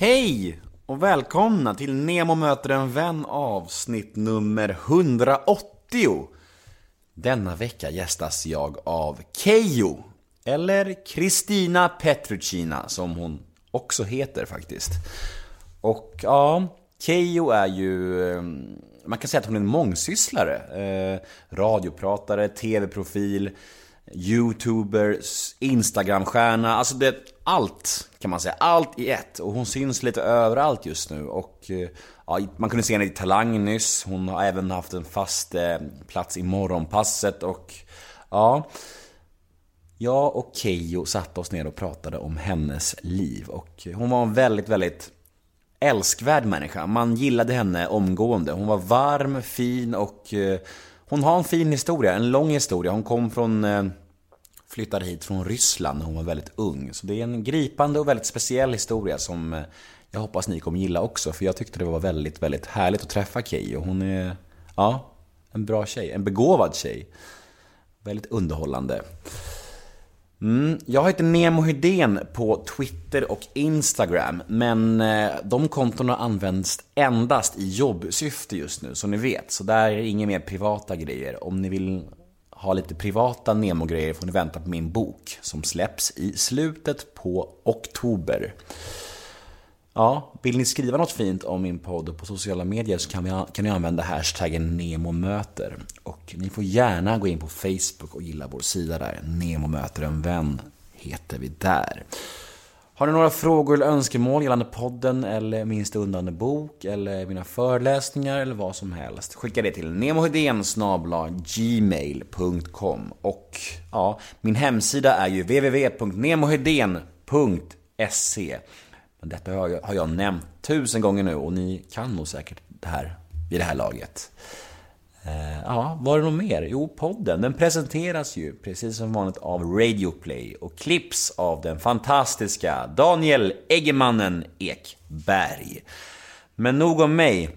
Hej och välkomna till Nemo möter en vän avsnitt nummer 180. Denna vecka gästas jag av Keyyo, eller Kristina Petrucina som hon också heter faktiskt. Och ja, Keyyo är ju, eh, man kan säga att hon är en mångsysslare. Eh, radiopratare, tv-profil, youtuber, instagramstjärna, alltså det allt kan man säga, allt i ett. Och hon syns lite överallt just nu och eh, ja, man kunde se henne i Talang nyss. Hon har även haft en fast eh, plats i morgonpasset och ja, jag och Keyyo satte oss ner och pratade om hennes liv och hon var en väldigt, väldigt älskvärd människa. Man gillade henne omgående. Hon var varm, fin och eh, hon har en fin historia, en lång historia. Hon kom från eh, flyttade hit från Ryssland när hon var väldigt ung. Så det är en gripande och väldigt speciell historia som eh, jag hoppas ni kommer gilla också. För jag tyckte det var väldigt, väldigt härligt att träffa Keyyo. Hon är, ja, en bra tjej. En begåvad tjej. Väldigt underhållande. Mm, jag heter Nemo Hedén på Twitter och Instagram, men eh, de kontona används endast i jobbsyfte just nu, som ni vet. Så där är inga mer privata grejer. Om ni vill ha lite privata Nemo-grejer får ni vänta på min bok som släpps i slutet på oktober. Ja, vill ni skriva något fint om min podd på sociala medier så kan, vi, kan ni använda hashtaggen NEMOMÖTER. Och ni får gärna gå in på Facebook och gilla vår sida där. Nemo möter en vän heter vi där. Har ni några frågor eller önskemål gällande podden eller min stundande bok eller mina föreläsningar eller vad som helst. Skicka det till gmail.com och ja, min hemsida är ju www.nemohedén.se men detta har jag, har jag nämnt tusen gånger nu och ni kan nog säkert det här vid det här laget. Eh, ja, var det något mer? Jo, podden. Den presenteras ju precis som vanligt av Radioplay och klipps av den fantastiska Daniel Eggemannen Ekberg. Men nog om mig.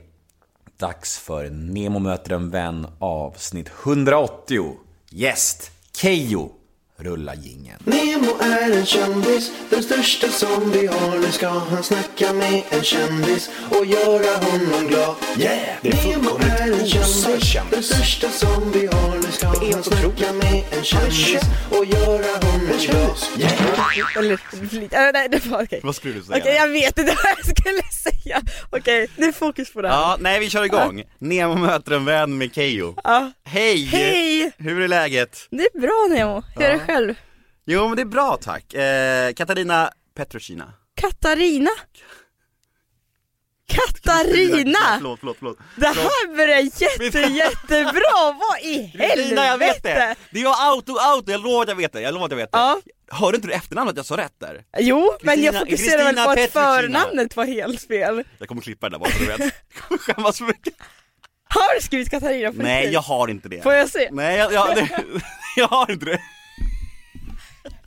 Dags för Nemo möter en vän avsnitt 180. Gäst Kejo Rulla gingen. Nemo är en kändis, den största som vi har. Nu ska han snacka med en kändis och göra honom glad. Yeah! Det är Nemo är en kändis, den största som vi har. Nu ska han snacka med en kändis och göra honom glad. Yeah! Äh, nej, det var okej. Vad skulle du säga? Okej, jag vet inte vad jag skulle säga. Okej, nu är fokus på det här. Ja, nej vi kör igång. Nemo möter en vän med Keyyo. Ja. Hej! Hej! Hur är läget? Det är bra Nemo, hur är det själv? Jo men det är bra tack. Eh, Katarina Petrucina. Katarina? Katarina! Förlåt, förlåt, förlåt. Det här börjar jätte, jättebra, vad i helvete? Jag vet det! Det var auto, auto, jag lovar att jag vet det, jag lovar att jag vet det. Ja. Hörde inte du efternamnet jag sa rätt där? Jo, men jag fokuserar väl på att förnamnet var helt fel. Jag kommer klippa det där bara så du vet. Jag kommer skämmas så mycket. Har du skrivit Katarina på Nej jag har inte det. Får jag se? Nej jag, jag, jag har inte det.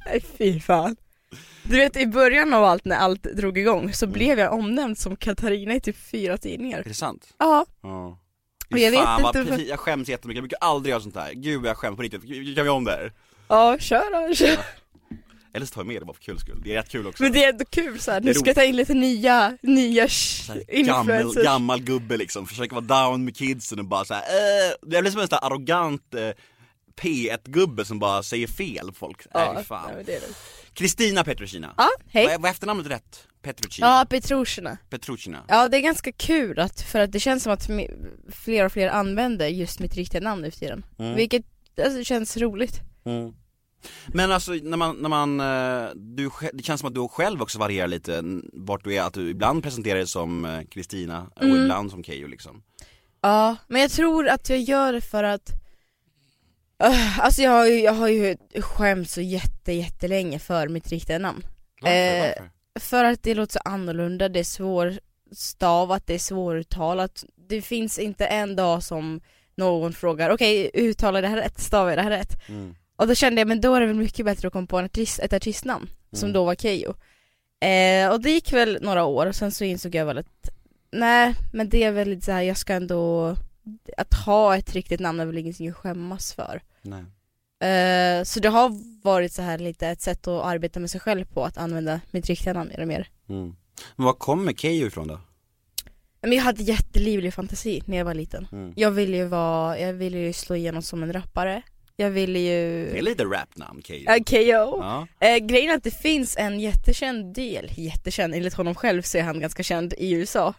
Nej fy fan. Du vet i början av allt när allt drog igång så blev jag omnämnd som Katarina i typ fyra tidningar. Är det sant? Ja, Ja. Och jag vet Fan, vad inte precis, jag skäms jättemycket, jag brukar aldrig göra sånt här. Gud vad jag skäms på riktigt, kan vi om det här? ja kör då, kör. Eller så tar jag med det bara för kul skull, det är rätt kul också. Men det är ändå kul såhär, nu ska jag ta in lite nya, nya sh- gammal, influencers. gammal gubbe liksom, försöker vara down med kidsen och bara såhär äh, Det blir som en sån här arrogant eh, P1-gubbe som bara säger fel folk. Ja, Nej fan. Kristina Petrucina. Ja, hej. Vad var efternamnet rätt? Petrucina? Ja, Petrushina. Petrucina. Ja, det är ganska kul att, för att det känns som att fler och fler använder just mitt riktiga namn nu för tiden. Mm. Vilket alltså, känns roligt. Mm. Men alltså när man, när man, eh, du, det känns som att du själv också varierar lite vart du är, att du ibland presenterar dig som eh, Kristina och Mm. ibland som Keyyo liksom. Ja, men jag tror att jag gör det för att Öh, Alltså jag har ju, jag har ju skämt så jätte, jättelänge för mitt riktiga namn. Varför? Eh, Varför? För att det låter så annorlunda, det är svårstavat, det är svåruttalat. Det finns inte en dag som någon frågar, okej uttalar det här rätt, stavar jag det här rätt? Mm. Och då kände jag, men då är det väl mycket bättre att komma på en artist, ett artistnamn, som Mm. då var Keyyo. Eh, och det gick väl några år, och sen så insåg jag väl att, nej men det är väl lite så här, jag ska ändå, att ha ett riktigt namn är väl ingenting att skämmas för. Nej. Eh, så det har varit så här lite ett sätt att arbeta med sig själv på, att använda mitt riktiga namn mer och mer. Mm. Men var kommer Keyyo ifrån då? Men jag hade jättelivlig fantasi när jag var liten. Mm. Jag ville ju vara, jag ville ju slå igenom som en rappare. Jag ville ju... Det är lite rapnamn, Keyyo. Ja, KO. Ja. Eh, grejen är att det finns en jättekänd del, jättekänd, enligt honom själv så är han ganska känd i USA.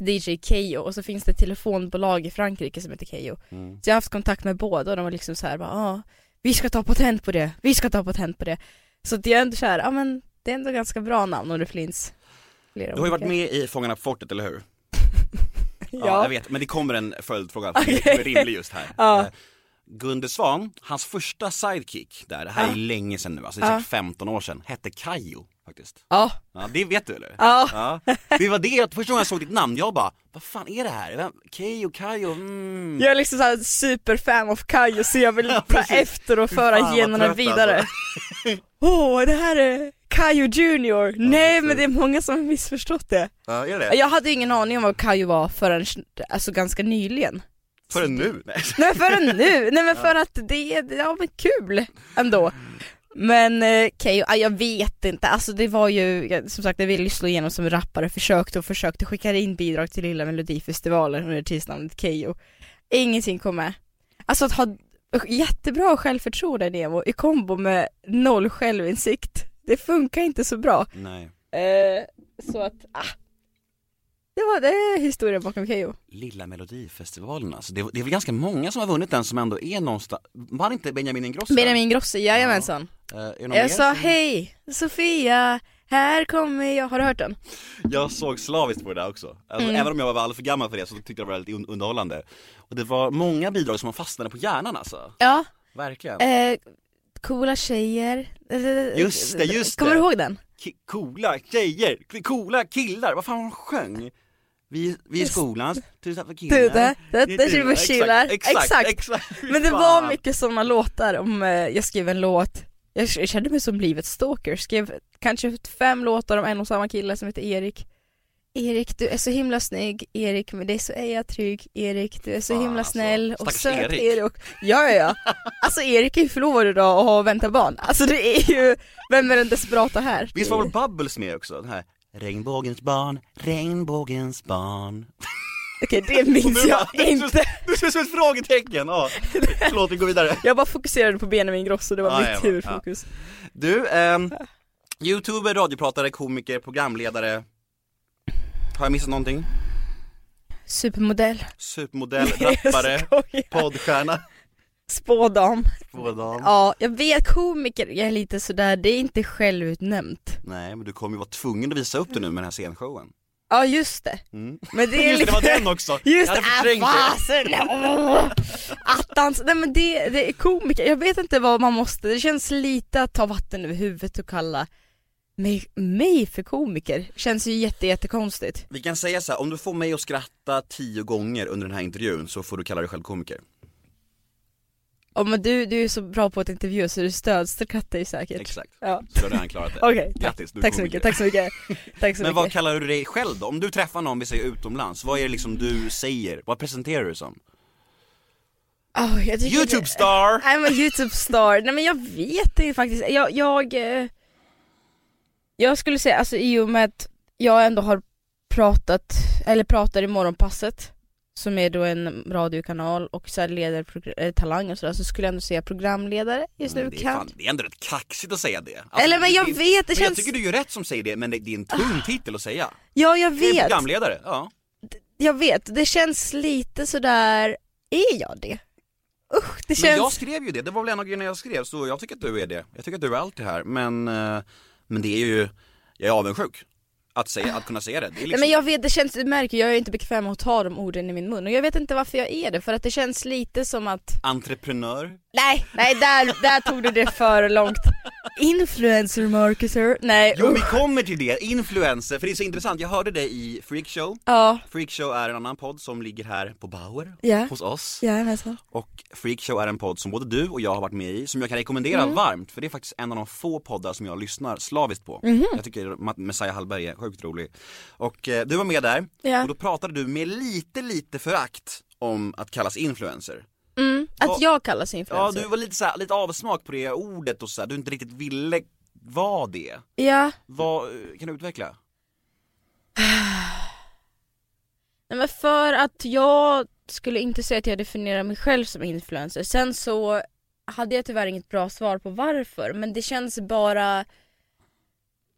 DJ Keyyo och så finns det ett telefonbolag i Frankrike som heter Keyyo. Mm. Så jag har haft kontakt med båda och de var liksom så här, bara, ah, vi ska ta patent på det, vi ska ta patent på det. Så jag är ändå såhär, ja men det är ändå ganska bra namn och det finns flera Du har ju varit med i Fångarna på fortet, eller hur? Ja. jag vet, men det kommer en följdfråga som är rimlig just här. Ja. Eh, Gunde Svan, hans första sidekick där, det här är Ja. länge sedan nu, alltså det är Ja. säkert 15 år sedan, hette Kajo faktiskt. Ja, Ja, det vet du eller? ja. Ja. Det var det, första gången jag såg ditt namn, jag bara, vad fan är det här? Vem? Keyyo, Kajo, mm. Jag är liksom såhär superfan av Kajo så jag vill Ja, ta efter och föra fan, generna trött, vidare. alltså. Åh, det här är Kajo Junior. Nej precis. men det är många som har missförstått det. Ja, är det? Jag hade ingen aning om vad Kajo var förrän, alltså ganska nyligen. Förrän nu? Nej. Nej förrän nu, nej men för att det är, ja men kul ändå. Men eh, Keyyo, ah, jag vet inte, alltså det var ju, som sagt jag ville ju slå igenom som rappare, försökte och försökte skicka in bidrag till Lilla Melodifestivalen under artistnamnet Keyyo. Ingenting kom med. Alltså att ha jättebra självförtroende Nemo i kombo med noll självinsikt, det funkar inte så bra. Nej. Eh, så att, ah. Det var det är historien bakom Keyyo. Lilla Melodifestivalen alltså, det, det är väl ganska många som har vunnit den som ändå är någonstans, var inte Benjamin Ingrosso? Benjamin Grosse, jajamensan. Eh, någon Jag sa hej, Sofia, här kommer jag, har du hört den? Jag såg slaviskt på det där också. Alltså, Mm. Även om jag var alldeles för gammal för det så tyckte jag det var väldigt un- underhållande. Och det var många bidrag som fastnade på hjärnan alltså. Ja, Verkligen. eh, coola tjejer Just det, just Kommer det. du ihåg den? Ki- coola tjejer, coola killar, vad fan hon sjöng? Vi, vi är skolans tusen för killar. Du, det, är. Exakt, exakt, Exakt. Men det var mycket sådana låtar om, eh, jag skrev en låt, jag kände mig som livets stalker, skrev kanske fem låtar om en och samma kille som heter Erik Erik du är så himla snygg, Erik med dig så är jag trygg, Erik du är så Fan, himla alltså. snäll och söt Erik. Erik. Ja ja ja, alltså Erik är ju förlovad idag och har väntat barn, alltså det är ju, vem är den desperata här? Visst var väl Bubbles med också? Den här Regnbågens barn, regnbågens barn Okej det minns jag inte, Du ser ut som ett frågetecken, ja. Förlåt vi går vidare. Jag bara fokuserade på Benjamin Grosso, det var Ja, mitt ja, ja. huvudfokus. Du, ehm, youtuber, radiopratare, komiker, programledare. Har jag missat någonting? Supermodell. Supermodell, rappare, poddstjärna, Spådam. Tvådam Ja, jag vet komiker, jag är lite sådär, det är inte självutnämnt. Nej men du kommer ju vara tvungen att visa upp det nu med den här scenshowen Ja just det, mm. men det är Just det, det var lite- den också! Just jag det, hade förträngt ah, det. fasen! Attans, nej men det, det är komiker, jag vet inte vad man måste, det känns lite att ta vatten över huvudet och kalla mig, mig för komiker, känns ju jätte, jättekonstigt Vi kan säga så här, om du får mig att skratta tio gånger under den här intervjun så får du kalla dig själv komiker Ja men du, du är så bra på att intervjua så du stödskrattar ju säkert. Exakt, Ja, så har du redan klarat det. Okej, Grattis, du är tack så mycket, tack så mycket, tack så Men mycket. vad kallar du dig själv då? Om du träffar någon, vi säger utomlands, vad är det liksom du säger? Vad presenterar du som? Oh, jag Youtube star! I'm a youtube star, nej men jag vet det faktiskt, jag, jag, eh, jag skulle säga, alltså i och med att jag ändå har pratat, eller pratar i morgonpasset som är då en radiokanal och så leder eh, Talang och sådär, så skulle jag ändå säga programledare just nu Men det, är fan, det är ändå rätt kaxigt att säga det. Alltså, Eller men jag det, vet, det men känns, Jag tycker du gör rätt som säger det, men det, det är en tung titel att säga. Ja jag Du är vet, programledare, ja. Jag vet, det känns lite sådär, är jag det? Usch, det Men känns, jag skrev ju det, det var väl en av grejerna jag skrev, så jag tycker att du är det. Jag tycker att du är allt det här, men, eh, men det är ju, jag är avundsjuk att, säga, att kunna säga det, det är Nej liksom, men jag vet, det känns, du märker, jag är inte bekväm med att ta de orden i min mun. Och jag vet inte varför jag är det, för att det känns lite som att entreprenör. Nej, nej där, där tog du det för långt Influencer marketer, nej Jo vi kommer till det, influencer, för det är så intressant, jag hörde det i Freakshow Ja, Freakshow är en annan podd som ligger här på Bauer, Ja. hos oss. Jajamensan Och Freakshow är en podd som både du och jag har varit med i, som jag kan rekommendera Mm. varmt, för det är faktiskt en av de få poddar som jag lyssnar slaviskt på. Mhm. Jag tycker Messiah Hallberg är sjukt rolig. Och eh, du var med där, Ja, och då pratade du med lite, lite förakt om att kallas influencer mm, att Vad- jag kallas Ja, influencer du var lite så här, lite avsmak på det ordet och så här, du inte riktigt ville vara det Ja, Vad, kan du utveckla? Nej men för att jag skulle inte säga att jag definierar mig själv som influencer. Sen så hade jag tyvärr inget bra svar på varför, men det känns bara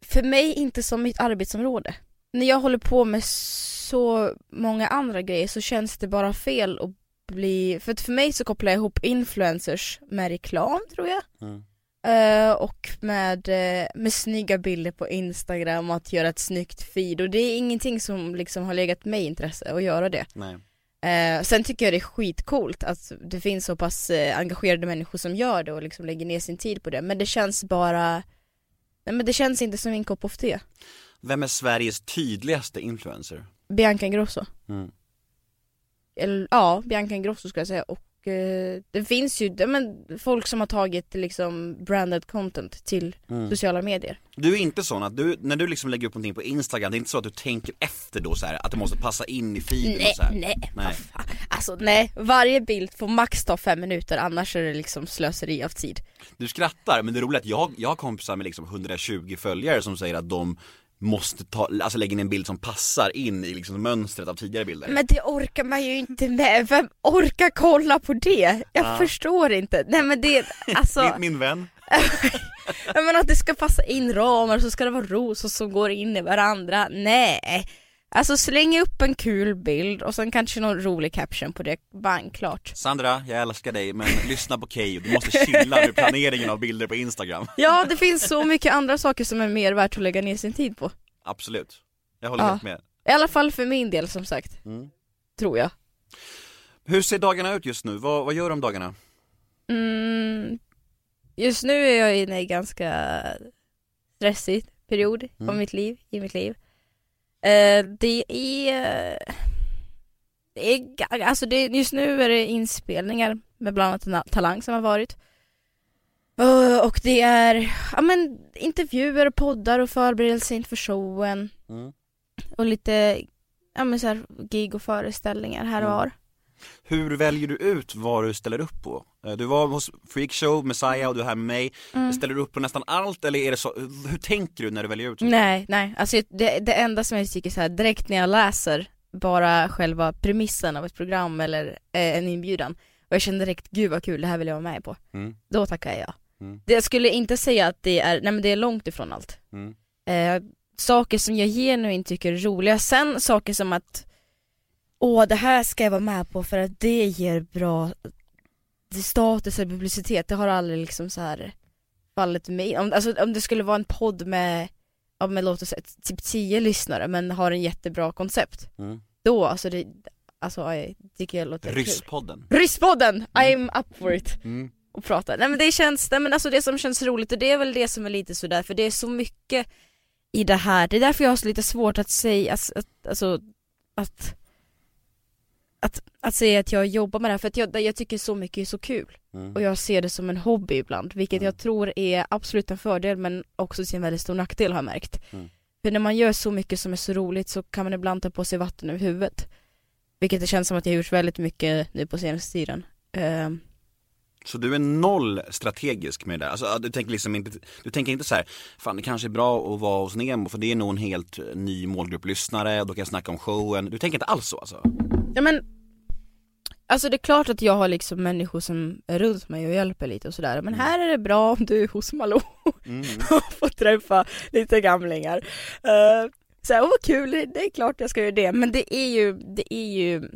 för mig inte som mitt arbetsområde. När jag håller på med så många andra grejer så känns det bara fel att bli, för att för mig så kopplar jag ihop influencers med reklam tror jag. Mm. Eh, och med, eh, med snygga bilder på Instagram och att göra ett snyggt feed och det är ingenting som liksom har legat mig intresse att göra det. Eh, sen tycker jag det är skitcoolt att det finns så pass engagerade människor som gör det och liksom lägger ner sin tid på det men det känns bara Nej men det känns inte som min kopp av te. Vem är Sveriges tydligaste influencer? Bianca Ingrosso. Mm. Eller ja, Bianca Ingrosso skulle jag säga och eh, det finns ju men, folk som har tagit liksom branded content till Mm. sociala medier. Du är inte sån att du, när du liksom lägger upp någonting på Instagram, det är inte så att du tänker efter då så här, att det måste passa in i feeden Nej, och så här. nej, Nej. Alltså nej, varje bild får max ta fem minuter annars är det liksom slöseri av tid. Du skrattar, men det roliga är att jag, jag har kompisar med liksom 120 följare som säger att de måste ta, alltså lägga in en bild som passar in i liksom mönstret av tidigare bilder Men det orkar man ju inte med, vem orkar kolla på det? Jag förstår inte. Nej men det, alltså, min, min vän menar att det ska passa in ramar så ska det vara rosor som går in i varandra, nej. Alltså släng upp en kul bild och sen kanske någon rolig caption på det, bang, klart. Sandra, jag älskar dig men lyssna på Keyyo, du måste chilla med planeringen av bilder på Instagram Ja, det finns så mycket andra saker som är mer värt att lägga ner sin tid på. Absolut, jag håller Ja. helt med I alla fall för min del som sagt. Mm. Tror jag. Hur ser dagarna ut just nu? Vad, vad gör du om dagarna? Mm, just nu är jag inne i en ganska stressig period av Mm. mitt liv, i mitt liv. Eh, det är, det är, alltså det, just nu är det inspelningar med bland annat Na- Talang som har varit. Eh, och det är, ja men intervjuer, och poddar och förberedelser inför showen. Mm. Och lite, ja men så här, gig och föreställningar här och Mm. var. Hur väljer du ut vad du ställer upp på? Eh, Du var hos Freakshow, Messiah och du är här med mig Mm. Ställer du upp på nästan allt eller är det så, hur tänker du när du väljer ut? Nej, nej. Alltså det, det enda som jag tycker så här direkt när jag läser bara själva premissen av ett program eller eh, en inbjudan och jag känner direkt, gud vad kul, det här vill jag vara med på. Mm. Då tackar jag ja. Mm. Det, jag skulle inte säga att det är, nej men det är långt ifrån allt. Mm. Eh, saker som jag genuint tycker är roliga, sen saker som att Åh det här ska jag vara med på för att det ger bra status eller publicitet, det har aldrig liksom så här fallit mig om, alltså, om det skulle vara en podd med, ja, med låt oss säga typ 10 lyssnare men har en jättebra koncept Mm. Då alltså det, alltså jag tycker jag låter kul Rysspodden Rysspodden! I'm up for it! mm. och prata. Nej men det känns, nej men alltså det som känns roligt och det är väl det som är lite sådär för det är så mycket i det här, det är därför jag har så lite svårt att säga, att, att, alltså att att, säga att jag jobbar med det här för att jag, jag tycker så mycket är så kul Mm. och jag ser det som en hobby ibland vilket Mm. jag tror är absolut en fördel men också en väldigt stor nackdel har jag märkt. Mm. För när man gör så mycket som är så roligt så kan man ibland ta på sig vatten över huvudet. Vilket det känns som att jag har gjort väldigt mycket nu på senaste tiden. Ehm, Så du är noll strategisk med det där? Alltså du tänker liksom inte, du tänker inte så här, fan det kanske är bra att vara hos Nemo för det är nog en helt eh, ny målgrupp lyssnare, då kan jag snacka om showen, du tänker inte alls så alltså? Ja men Alltså det är klart att jag har liksom människor som är runt mig och hjälper lite och sådär men här är det bra om du är hos Malou Mm. och får träffa lite gamlingar uh, Så här, vad kul, det det är klart jag ska göra det men det är ju, det är ju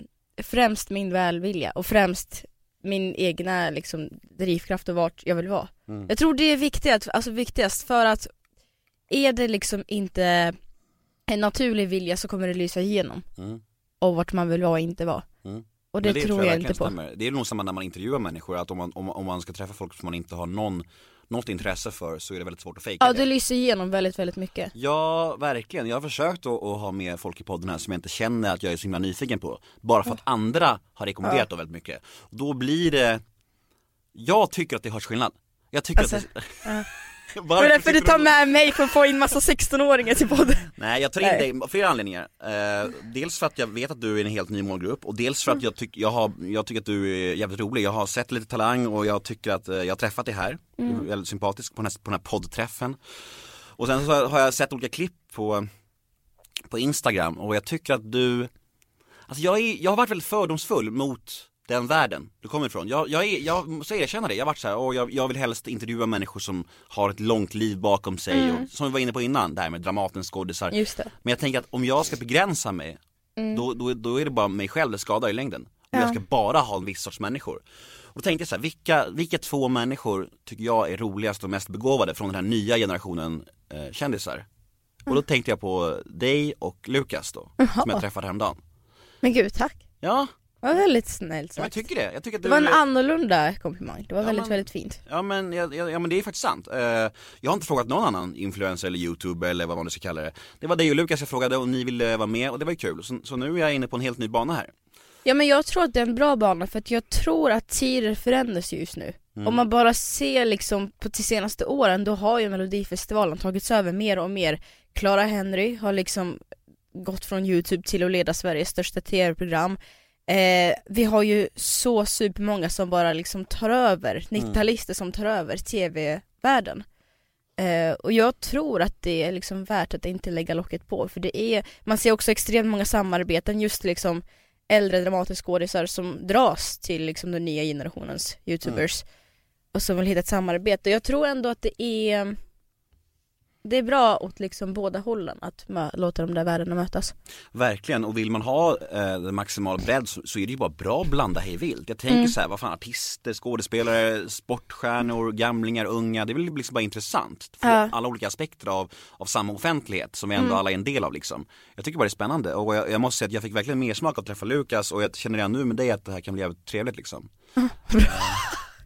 främst min välvilja och främst min egna liksom drivkraft och vart jag vill vara Mm. Jag tror det är viktigt, alltså viktigast för att är det liksom inte en naturlig vilja så kommer det lysa igenom Mm. och vart man vill vara och inte vara Mm. Och det, Men tror jag, verkligen inte på stämmer. Det är nog samma när man intervjuar människor, att om man, om, om man ska träffa folk som man inte har någon, något intresse för så är det väldigt svårt att fejka Ja det det lyser igenom väldigt, väldigt mycket Ja, verkligen. Jag har försökt att, att ha med folk i podden här som jag inte känner att jag är så himla nyfiken på. Bara för att andra har rekommenderat dem väldigt mycket. Då blir det, jag tycker att det hörs skillnad. Jag tycker Alltså, att det... Det är därför du tar med mig för att få in massa 16-åringar till podden Nej, jag tar in Nej. dig av flera anledningar. Eh, dels för att jag vet att du är en helt ny målgrupp och dels för att jag, tyck, jag, har, jag tycker att du är jävligt rolig. Jag har sett lite talang och jag tycker att eh, jag har träffat dig här. Du är väldigt sympatisk på den, här, på den här poddträffen. Och sen så har jag sett olika klipp på, på Instagram och jag tycker att du Alltså jag, är, jag har varit väldigt fördomsfull mot den världen du kommer ifrån. Jag, jag, är, jag måste erkänna det, jag har varit såhär, och jag, jag vill helst intervjua människor som har ett långt liv bakom sig och som vi var inne på innan, det här med Dramatens skådisar. Just det. Men jag tänker att om jag ska begränsa mig, då, då, då är det bara mig själv det skadar i längden. Om jag ska bara ha en viss sorts människor. Och då tänkte jag så här, vilka, vilka två människor tycker jag är roligast och mest begåvade från den här nya generationen eh, kändisar? Och då tänkte jag på dig och Lukas då, som jag träffade häromdagen. Men gud tack. Ja, Det var väldigt snällt jag sagt. tycker det. Jag tycker att Det du var en annorlunda komplimang, det var Ja, väldigt men- väldigt fint. Ja men, ja, ja, ja men det är faktiskt sant. Eh, jag har inte frågat någon annan influencer eller youtuber eller vad man nu ska kalla det. Det var dig och Lukas jag frågade och ni ville vara med och det var ju kul. Så, så nu är jag inne på en helt ny bana här. Ja men jag tror att det är en bra bana för att jag tror att tider förändras just nu. Om man bara ser liksom på de senaste åren då har ju melodifestivalen tagits över mer och mer. Clara Henry har liksom gått från youtube till att leda Sveriges största tv-program. Eh, vi har ju så supermånga som bara liksom tar över, 90-talister som tar över tv-världen. Eh, och jag tror att det är liksom värt att inte lägga locket på för det är, man ser också extremt många samarbeten just liksom äldre dramatiskådisar som dras till liksom den nya generationens youtubers och som vill hitta ett samarbete. Jag tror ändå att det är det är bra åt liksom båda hållen att låta de där världarna mötas. Verkligen, och vill man ha eh, den maximala bredd så, så är det ju bara bra att blanda hej vilt. Jag tänker Mm. så här, vad fan, artister, skådespelare, sportstjärnor, gamlingar, unga. Det är väl liksom bara intressant. Få Ja. alla olika aspekter av, av samma offentlighet som vi ändå Mm. alla är en del av liksom. Jag tycker bara det är spännande och jag, jag måste säga att jag fick verkligen mer smak av att träffa Lukas och jag känner redan nu med dig att det här kan bli jävligt trevligt liksom.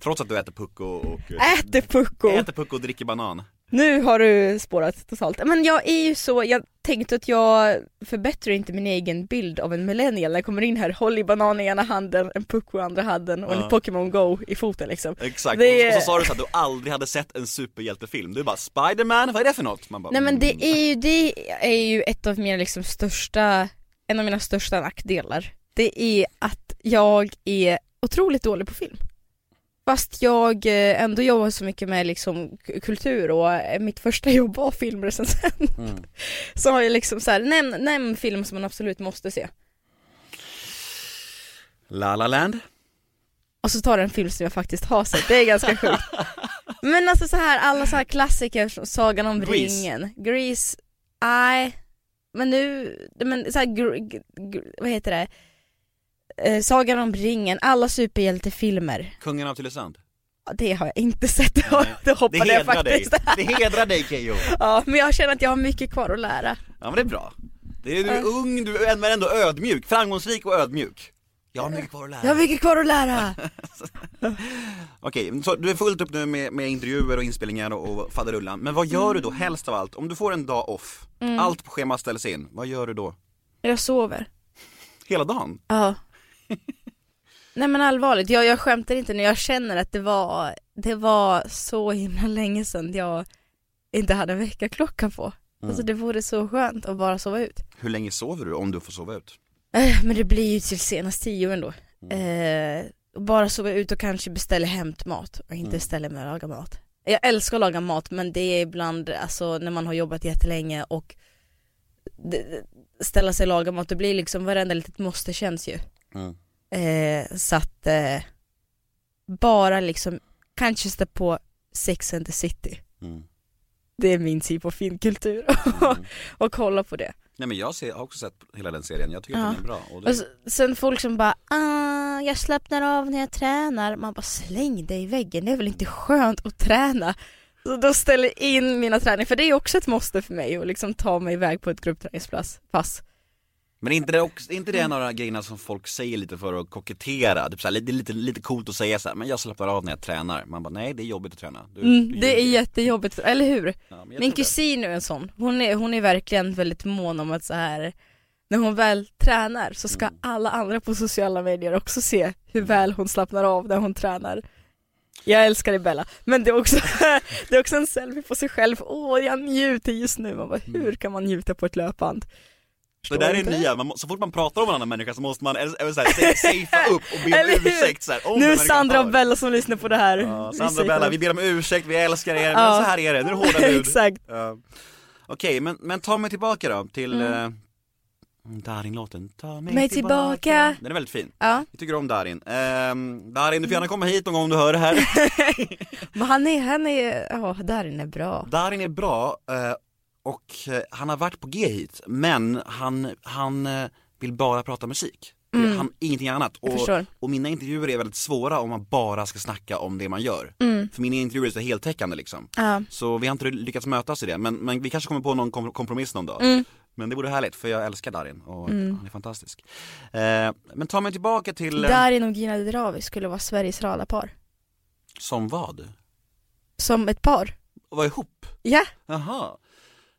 Trots att du äter pucko och Äter pucko! äter pucko och dricker banan. Nu har du spårat totalt. Men jag är ju så, jag tänkte att jag förbättrar inte min egen bild av en millennial när jag kommer in här, håll i banan i ena handen, en pucko i andra handen och Ja. en Pokémon Go i foten liksom. Exakt, Det- och, så, och så sa du så att du aldrig hade sett en superhjältefilm. Du bara Spiderman, vad är det för något? Man bara, Nej men det mm. är ju, det är ju ett av mina liksom största, en av mina största nackdelar. Det är att jag är otroligt dålig på film. Fast jag eh, ändå jobbar så mycket med liksom kultur och eh, mitt första jobb var filmrecensent. Mm. Så har jag liksom så här, nämn, nämn film som man absolut måste se. La La Land. Och så tar du en film som jag faktiskt har sett, det är ganska sjukt. Men alltså så här, alla så här klassiker, Sagan om Grease. ringen, Grease, nej. Men nu, men så här, gr, gr, vad heter det? Eh, Sagan om ringen, alla superhjältefilmer. Kungen av Tylösand. Ja, Det har jag inte sett, det, har- det hoppade jag hedrar dig. faktiskt. Det hedrar dig Keyyo. Ja, men jag känner att jag har mycket kvar att lära. Ja men det är bra. Det är, du är ung, du är ändå ödmjuk, framgångsrik och ödmjuk. Jag har mycket kvar att lära. Jag har mycket kvar att lära. Okej, så du är fullt upp nu med, med intervjuer och inspelningar och, och faderullan. Men vad gör du då helst av allt? Om du får en dag off, Mm. allt på schemat ställs in, vad gör du då? Jag sover. Hela dagen? Ja. Nej men allvarligt, jag, jag skämtar inte nu, jag känner att det var, det var så himla länge sedan jag inte hade en väckarklocka på. Alltså det vore så skönt att bara sova ut. Hur länge sover du om du får sova ut? Eh, Men det blir ju till senast tio ändå. Eh, och bara sova ut och kanske beställa hämtmat och inte ställa mig och laga mat. Jag älskar att laga mat men det är ibland, alltså när man har jobbat jättelänge och ställa sig och laga mat, det blir liksom varenda litet måste känns ju. Mm. Eh, så att eh, bara liksom, kanske sätta på Sex and the City. Mm. Det är min syn på finkultur och kolla på det. Nej men jag ser, har också sett hela den serien, jag tycker Ja. att den är bra. Och det, Och sen folk som bara ah, jag slappnar av när jag tränar. Man bara släng dig i väggen, det är väl inte skönt att träna. Så då ställer jag in mina träningar, för det är också ett måste för mig att liksom ta mig iväg på ett gruppträningspass. Men inte det, också, inte det en av de här grejerna som folk säger lite för att kokettera? Typ så här, det är lite, lite coolt att säga så här, men jag slappnar av när jag tränar. Man bara, nej det är jobbigt att träna. Du, Mm, du det är jättejobbigt, eller hur? Ja, Min kusin är en sån, hon är, hon är verkligen väldigt mån om att så här när hon väl tränar så ska Mm. alla andra på sociala medier också se hur väl hon slappnar av när hon tränar. Jag älskar dig Bella, men det är också, det är också en selfie på sig själv, åh jag njuter just nu, man bara, hur kan man njuta på ett löpband? Det där är nya, man, så fort man pratar om en annan människa så måste man eller, eller så här, sa- safea upp och be om ursäkt så här, om Nu är Sandra och Bella som lyssnar på det här. Ja, Sandra och Bella, vi ber om ursäkt, vi älskar er, Ja. men så här är det, nu är det hårda bud Exakt. Ja. Okej, men, men ta mig tillbaka då till, Mm. eh, Darin-låten, ta mig, Mig tillbaka. Den är väldigt fin. Ja, Vi tycker om Darin. Ehm, Darin, du får gärna komma hit någon gång om du hör det här. men han är, han är, ja där inne är bra. Darin är bra eh, och eh, han har varit på G hit, men han, han eh, vill bara prata musik. Han, ingenting annat. Och, och mina intervjuer är väldigt svåra om man bara ska snacka om det man gör. För mina intervjuer är så heltäckande liksom. Ja. Så vi har inte lyckats mötas i det, men, men vi kanske kommer på någon kom- kompromiss någon dag. Men det vore härligt, för jag älskar Darin och han är fantastisk. Eh, men ta mig tillbaka till, eh, Darin och Gina Dirawi skulle vara Sveriges radarpar. som vad? Som ett par. Och vara ihop? Ja, Jaha.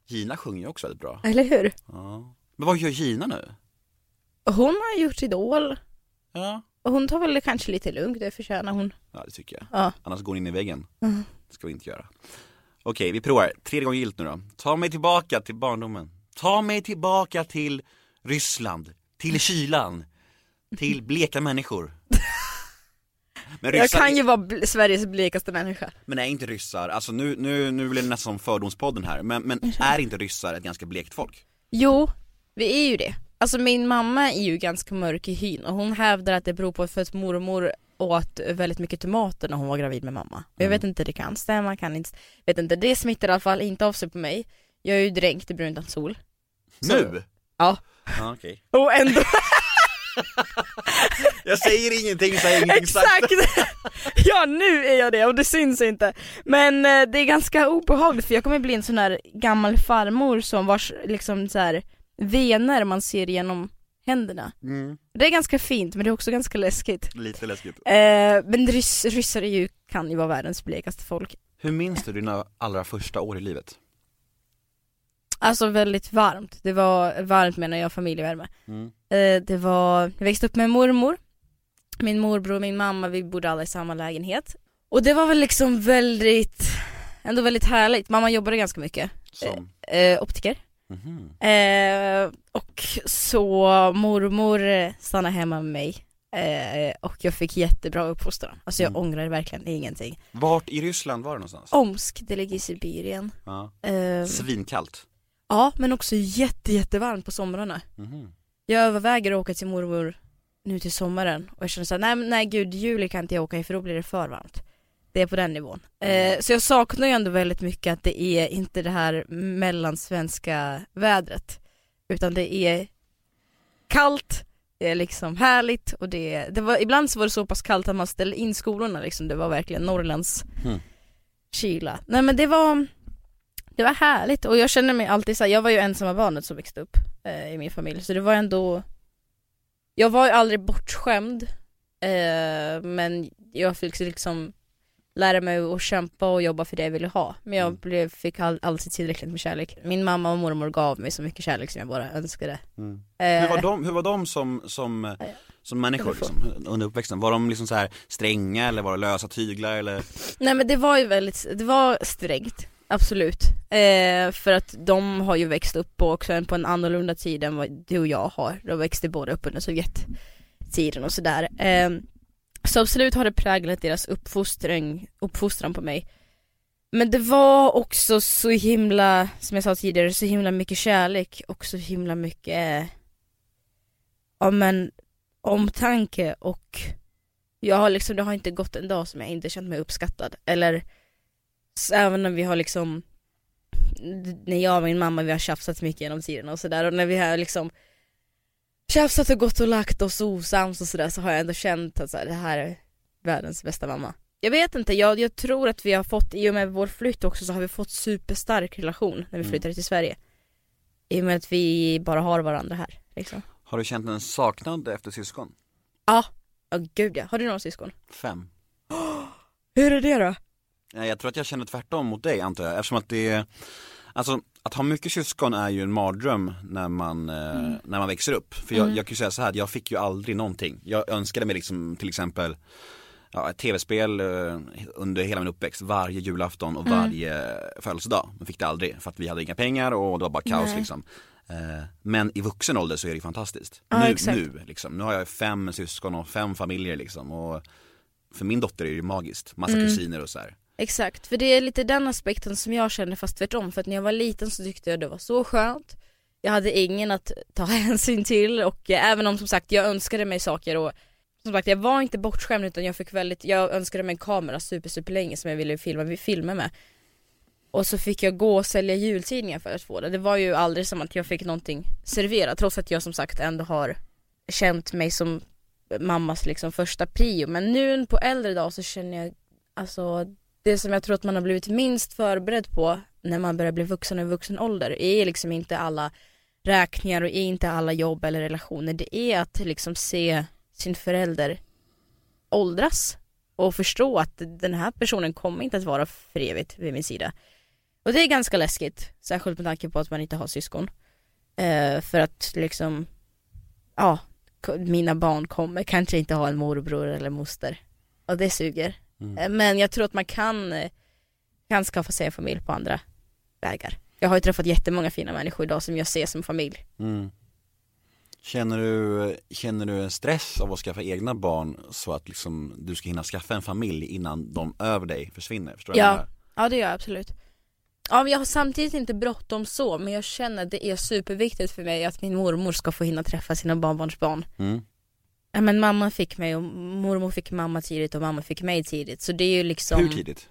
Gina sjunger ju också väldigt bra. eller hur? Ja. Men vad gör Gina nu? Hon har gjort Idol. Ja. Och hon tar väl det kanske lite lugnt, det förtjänar hon. Ja det tycker jag. Ja. Annars går hon in i väggen. Mm. Det ska vi inte göra. Okej, vi provar. Tredje gången gillt nu då. Ta mig tillbaka till barndomen. Ta mig tillbaka till Ryssland. Till kylan. Till bleka människor. Men Jag ryssar, kan ju vara Sveriges blekaste människa. men är inte ryssar, alltså nu, nu, nu blir det nästan som fördomspodden här, men, men är inte ryssar ett ganska blekt folk? Jo, vi är ju det. Alltså min mamma är ju ganska mörk i hyn och hon hävdar att det beror på för att mormor åt väldigt mycket tomater när hon var gravid med mamma. Jag vet inte, det kan stämma, kan inte, vet inte, det smittar i alla fall inte av sig på mig. Jag är ju dränkt i brunt sol. Så- Nu? Ja. Ja, okej. Och ändå, Jag säger ingenting, säger ingenting sagt. exakt! ja nu är jag det och det syns inte. Men eh, det är ganska obehagligt för jag kommer bli en sån här gammal farmor som vars liksom så här vener man ser genom händerna. Mm, Det är ganska fint men det är också ganska läskigt. lite läskigt. Eh, men rys, ryssar är ju, kan ju vara världens blekaste folk. Hur minns du dina allra första år i livet? Alltså väldigt varmt. Det var varmt menar jag, familjevärme. Mm. Eh, det var, jag växte upp med mormor, min morbror och min mamma, vi bodde alla i samma lägenhet. Och det var väl liksom väldigt, ändå väldigt härligt. Mamma jobbade ganska mycket, Som? eh, optiker. Mhm. Eh, och så mormor eh, stannade hemma med mig. Eh, och jag fick jättebra uppfostran. Alltså jag Mm. ångrar verkligen ingenting. Vart i Ryssland var det någonstans? Omsk, det ligger i Sibirien. Ja. Eh, Svinkallt. Ja, men också jätte, jättevarmt på somrarna. Mhm. Jag överväger att åka till mormor nu till sommaren och jag känner såhär, nej nej gud, juli kan inte jag åka i för då blir det för varmt. Det är på den nivån. Eh, så jag saknar ju ändå väldigt mycket att det är inte det här mellansvenska vädret. Utan det är kallt, det är liksom härligt och det, det var, ibland så var det så pass kallt att man ställde in skolorna liksom, det var verkligen Norrlands Mm. kyla. Nej men det var, det var härligt och jag känner mig alltid såhär, jag var ju ensamma barnet som växte upp eh, i min familj så det var ändå Jag var ju aldrig bortskämd eh, men jag fick liksom lära mig att kämpa och jobba för det jag ville ha men jag Mm. blev, fick all, alltid tillräckligt med kärlek Min mamma och mormor gav mig så mycket kärlek som jag bara önskade Mm. eh, Hur var de, hur var de som, som, eh, som människor liksom, under uppväxten? Var de liksom så här stränga eller var det lösa tyglar eller? Nej men det var ju väldigt, det var strängt Absolut, eh, för att de har ju växt upp på, också på en annorlunda tid än vad du och jag har. De växte båda upp under Sovjettiden och sådär. Eh, så absolut har det präglat deras uppfostran, uppfostran på mig. Men det var också så himla, som jag sa tidigare, så himla mycket kärlek och så himla mycket, ja men, omtanke och jag har liksom, det har inte gått en dag som jag inte känt mig uppskattad. Eller s- även när vi har liksom när jag och min mamma vi har tjafsat mycket genom tiden och sådär och när vi har liksom tjafsat och gått och lagt oss osams och sådär så har jag ändå känt att så här, det här är världens bästa mamma. Jag vet inte, jag, jag tror att vi har fått, i och med vår flytt också så har vi fått superstark relation när vi Mm. flyttade till Sverige. I och med att vi bara har varandra här liksom. Har du känt en saknad efter syskon? Ja, gud ja. Har du några syskon? Fem. Hur är det då? Nej, Jag tror att jag känner tvärtom mot dig antar jag, eftersom att det är Alltså att ha mycket syskon är ju en mardröm när man, eh, när man växer upp. För jag, Mm. jag kan ju säga så här, jag fick ju aldrig någonting. Jag önskade mig liksom till exempel ja, ett tv-spel eh, under hela min uppväxt, varje julafton och Mm. varje födelsedag. Men fick det aldrig för att vi hade inga pengar och det var bara kaos Nej. liksom. Eh, Men i vuxen ålder så är det ju fantastiskt. Ja, nu, exakt. nu liksom, nu har jag fem syskon och fem familjer liksom. Och för min dotter är det ju magiskt, massa Mm. kusiner och så här. Exakt, för det är lite den aspekten som jag känner fast tvärtom. För att när jag var liten så tyckte jag det var så skönt. jag hade ingen att ta hänsyn till och eh, även om som sagt jag önskade mig saker och som sagt jag var inte bortskämd utan jag fick väldigt, jag önskade mig en kamera super super länge som jag ville filma filmer med. Och så fick jag gå och sälja jultidningar för att få det. Det var ju aldrig som att jag fick någonting serverat trots att jag som sagt ändå har känt mig som mammas liksom första prio. Men nu på äldre dag så känner jag, alltså det som jag tror att man har blivit minst förberedd på när man börjar bli vuxen i vuxen ålder är liksom inte alla räkningar och är inte alla jobb eller relationer. Det är att liksom se sin förälder åldras och förstå att den här personen kommer inte att vara för evigt vid min sida. Och det är ganska läskigt, särskilt med tanke på att man inte har syskon. Eh, för att liksom, ja, mina barn kommer kanske inte ha en morbror eller moster. Och det suger. Mm. Eh, Men jag tror att man kan, eh, kan skaffa sig en familj på andra vägar. Jag har ju träffat jättemånga fina människor idag som jag ser som familj. Mm. Känner du, känner du en stress av att skaffa egna barn så att liksom du ska hinna skaffa en familj innan de över dig försvinner? Förstår du Ja. menar? Ja det gör jag absolut. Ja men jag har samtidigt inte bråttom så men jag känner att det är superviktigt för mig att min mormor ska få hinna träffa sina barnbarnsbarn. Mm. Men mamma fick mig och mormor fick mamma tidigt och mamma fick mig tidigt så det är ju liksom Hur tidigt?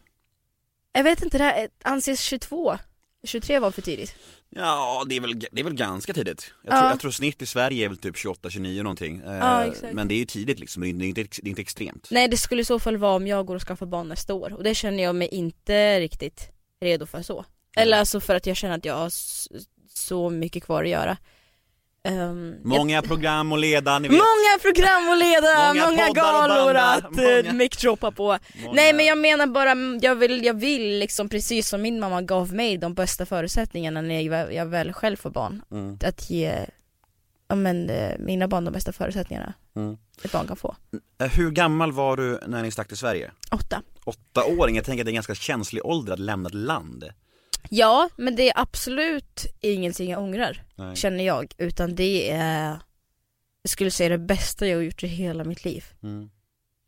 Jag vet inte, det här anses 22 23 var för tidigt. Ja, det är väl, det är väl ganska tidigt. Jag, Ja. tror, jag tror snitt i Sverige är väl typ 28-29 någonting. Eh, Ja, exakt. Men det är ju tidigt liksom, det är inte, det är inte extremt. Nej det skulle i så fall vara om jag går och skaffar barn nästa år och det känner jag mig inte riktigt redo för så. Eller alltså för att jag känner att jag har så mycket kvar att göra. Um, Många program att leda, ni vet. Många program att leda, Många många, galor att många- mic-droppa på. Många- Nej men jag menar bara, jag vill, jag vill liksom precis som min mamma gav mig de bästa förutsättningarna när jag, jag väl själv får barn. Mm. Att ge ja, men, eh, mina barn de bästa förutsättningarna Mm. ett barn kan få. Eh, Hur gammal var du när ni stack till Sverige? Åtta. Åtta år, jag tänker att det är en ganska känslig ålder att lämna ett land. Ja, men det är absolut ingenting jag ångrar, Nej. känner jag. Utan det är, jag skulle säga det bästa jag har gjort i hela mitt liv. Mm.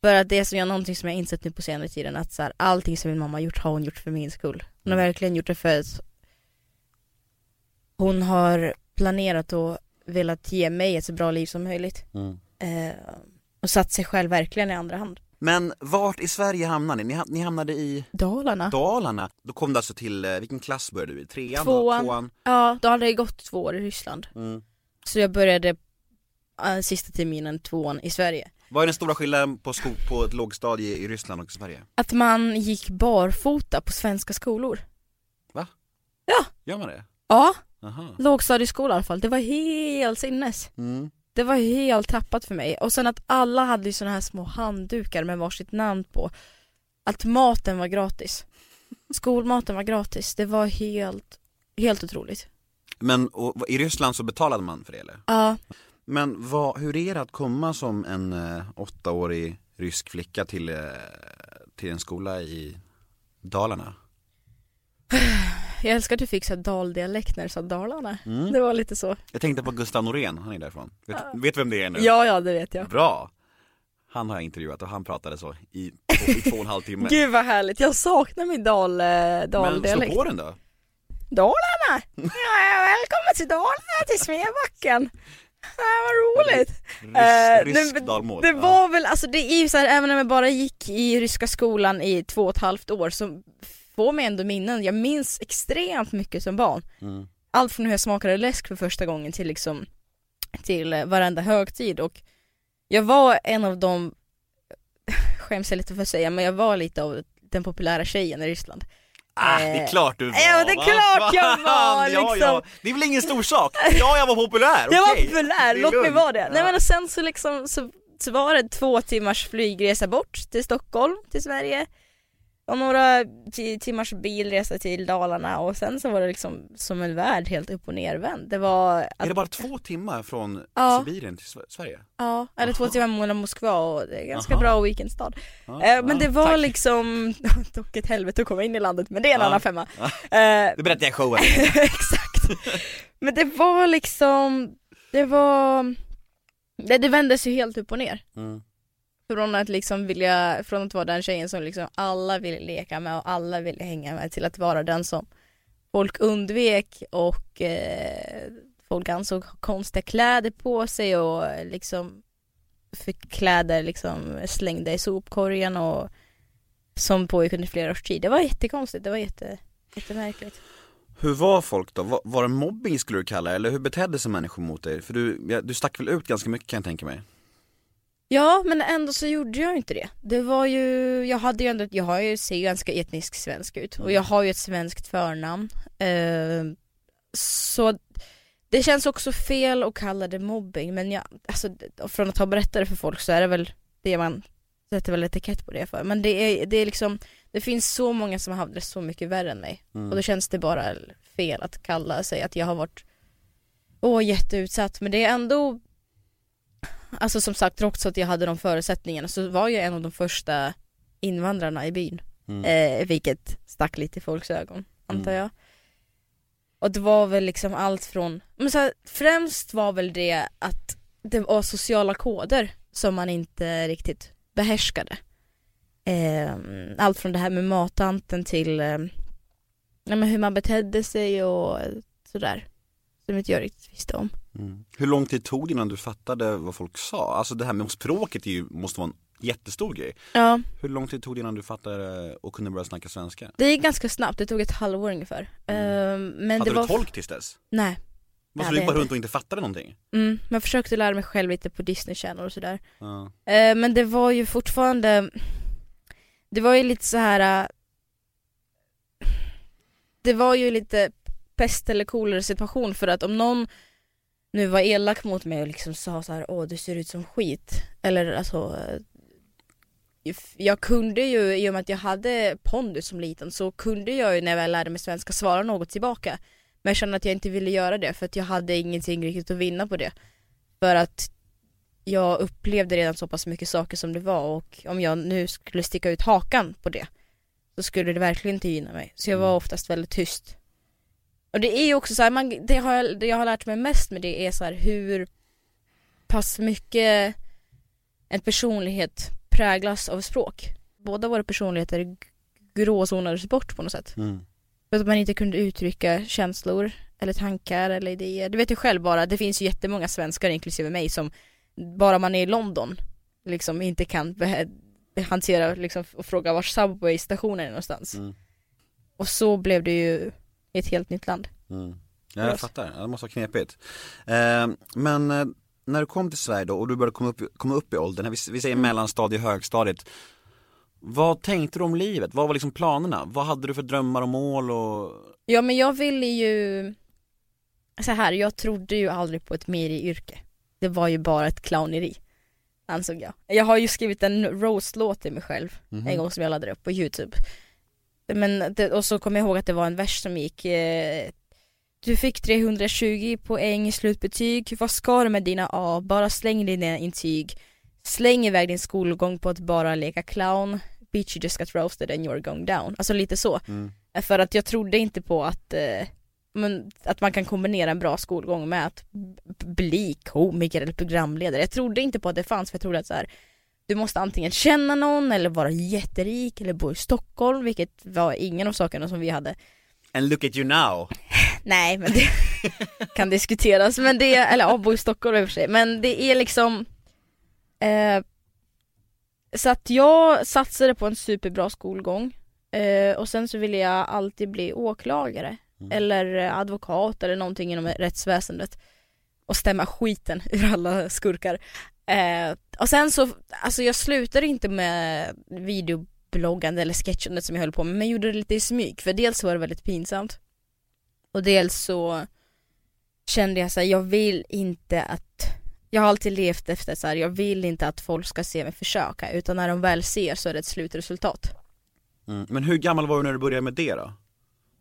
För att det är som jag, någonting som jag insett nu på senare tiden att så här, allting som min mamma har gjort har hon gjort för min skull. Hon har Mm. verkligen gjort det för att hon har planerat och velat ge mig ett så bra liv som möjligt. Mm. Eh, och satt sig själv verkligen i andra hand. Men vart i Sverige hamnade ni? Ni, ha- ni hamnade i Dalarna? Dalarna. Då kom du alltså till, eh, vilken klass började du i? Trean? Tvåan. Tvåan? Ja, då hade jag gått två år i Ryssland. Mm. Så jag började äh, sista terminen tvåan i Sverige. Vad är den stora skillnaden på, sko- på ett lågstadie i Ryssland och Sverige? Att man gick barfota på svenska skolor. Gör man det? Ja, Aha. lågstadieskola i alla fall. Det var helt sinnes. Mm. Det var helt tappat för mig. Och sen att alla hade ju såna här små handdukar med varsitt namn på. Att maten var gratis. Skolmaten var gratis. Det var helt, helt otroligt. Men och, i Ryssland så betalade man för det eller? Ja, Men vad, hur är det att komma som en eh, åttaårig rysk flicka till, eh, till en skola i Dalarna? jag älskar att du fick så här daldialekt när du sa Dalarna. Mm. Det var lite så. Jag tänkte på Gustav Norén, han är därifrån. Vet, vet vem det är nu? Ja, ja det vet jag. Bra! Han har jag intervjuat och han pratade så i två, i två och en halv timme. Gud vad härligt, jag saknar min dal, eh, Men slå daldialekt. på den då! Dalarna! Ja, välkommen till Dalarna, till Smedbacken! Ja, vad roligt! Rysk, Eh, rysk dalmål. Det Ja. var väl, alltså det är ju så här, även om jag bara gick i ryska skolan i två och ett halvt år så får mig ändå minnen, jag minns extremt mycket som barn. Mm. Allt från hur jag smakade läsk för första gången till liksom till eh, varenda högtid och jag var en av de, skäms jag lite för att säga, men jag var lite av den populära tjejen i Ryssland. Ah, det är Eh, klart du var! ja, det är klart jag var, ja, liksom. ja. Det är väl ingen stor sak? Ja, jag var populär, Jag var populär, låt mig vara det. Nej Ja. men och sen så liksom så, så var det två timmars flygresa bort till Stockholm, till Sverige och några ti- timmars bilresa till Dalarna och sen så var det liksom som en värld helt upp och nervänd. Det var, Är att, det bara två timmar från Ja. Sibirien till Sve- Sverige? ja, eller två Aha. timmar mellan Moskva och det är ganska Aha. bra weekendstad. Ja, Eh, men ja, det var tack. liksom, dock ett helvete att komma in i landet men det är en annan femma. Ja. Eh, Det berättar jag i showen. Exakt. Men det var liksom, det var, det, det vändes ju helt upp och ner. Mm. Från att liksom vilja, från att vara den tjejen som liksom alla ville leka med och alla ville hänga med till att vara den som folk undvek och eh, folk ansåg konstiga kläder på sig och eh, liksom fick kläder liksom slängda i sopkorgen och som pågick under flera års tid. Det var jättekonstigt, det var jätte, jättemärkligt. Hur var folk då? Var, var det mobbing skulle du kalla det? Eller hur betedde sig människor mot dig? För du, ja, du stack väl ut ganska mycket kan jag tänka mig? Ja men ändå så gjorde jag inte det. Det var ju, jag hade ju ändå, jag har ju, ser ju ganska etnisk svensk ut och jag har ju ett svenskt förnamn. Eh, så det känns också fel att kalla det mobbing men jag, alltså från att ha berättat det för folk så är det väl det man sätter väl etikett på det för. Men det är, det är liksom, det finns så många som har haft det så mycket värre än mig. Mm. Och då känns det bara fel att kalla sig att jag har varit, åh jätteutsatt. Men det är ändå, alltså som sagt trots att jag hade de förutsättningarna så var jag en av de första invandrarna i byn. Mm. Eh, vilket stack lite i folks ögon, antar Mm. jag. Och det var väl liksom allt från, men så här, främst var väl det att det var sociala koder som man inte riktigt behärskade. Eh, allt från det här med mattanten till eh, hur man betedde sig och sådär. Som inte jag riktigt visste om. Mm. Hur lång tid tog det innan du fattade vad folk sa? Alltså det här med språket ju, måste vara en jättestor grej. Ja, Hur lång tid tog det innan du fattade och kunde börja snacka svenska? det gick ganska snabbt, det tog ett halvår ungefär. Eh, men Hade det du var... tolk tills dess? Nej. Varför du gick bara runt och inte fattade någonting? Mm, men jag försökte lära mig själv lite på Disney Channel och sådär. Ja. Eh, men det var ju fortfarande, det var ju lite så här. eh, det var ju lite pest eller kolera situation för att om någon nu var elak mot mig och liksom sa så här, åh du ser ut som skit. Eller alltså, eh, jag kunde ju, i och med att jag hade pondus som liten, så kunde jag ju när jag väl lärde mig svenska svara något tillbaka. Men jag kände att jag inte ville göra det för att jag hade ingenting riktigt att vinna på det. För att jag upplevde redan så pass mycket saker som det var och om jag nu skulle sticka ut hakan på det så skulle det verkligen inte gynna mig. Så jag var Mm. oftast väldigt tyst. Och det är ju också så här, man, det, har jag, det jag har lärt mig mest med det är så här hur pass mycket en personlighet präglas av språk. Båda våra personligheter gråzonades bort på något sätt. Mm. För att man inte kunde uttrycka känslor eller tankar eller idéer. Du vet ju själv bara, det finns ju jättemånga svenskar inklusive mig som bara man är i London liksom inte kan hantera liksom och fråga var Subway-stationen är någonstans. Mm. Och så blev det ju i ett helt nytt land. Mm. Ja, jag fattar, det måste vara knepigt. Eh, men när du kom till Sverige då och du började komma upp, komma upp i åldern, vi, vi säger mellanstadiet, högstadiet. Vad tänkte du om livet? Vad var liksom planerna? Vad hade du för drömmar och mål och Ja men jag ville ju så här, jag trodde ju aldrig på ett yrke Det var ju bara ett clowneri Ansåg jag. Jag har ju skrivit en roast-låt till mig själv Mhm. en gång som jag laddade upp på youtube Men det, och så kommer jag ihåg att det var en vers som gick eh, Du fick 320 poäng i slutbetyg, vad ska du med dina A? Bara släng dina intyg Släng iväg din skolgång på att bara leka clown Bitch you just got roasted and you're going down Alltså lite så Mm. för att jag trodde inte på att, eh, men, att man kan kombinera en bra skolgång med att bli komiker eller programledare. Jag trodde inte på att det fanns för jag trodde att så här, du måste antingen känna någon eller vara jätterik eller bo i Stockholm vilket var ingen av sakerna som vi hade. And look at you now! Nej men det kan diskuteras men det, eller ja bo i Stockholm i och för sig men det är liksom eh, Så att jag satsade på en superbra skolgång eh, och sen så ville jag alltid bli åklagare Mm. eller advokat eller någonting inom rättsväsendet och stämma skiten ur alla skurkar. Eh, och sen så, alltså jag slutade inte med videobloggande eller sketchandet som jag höll på med men jag gjorde det lite i smyg för dels var det väldigt pinsamt och dels så kände jag så här, jag vill inte att jag har alltid levt efter så här, jag vill inte att folk ska se mig försöka utan när de väl ser så är det ett slutresultat. Mm. Men hur gammal var du när du började med det då?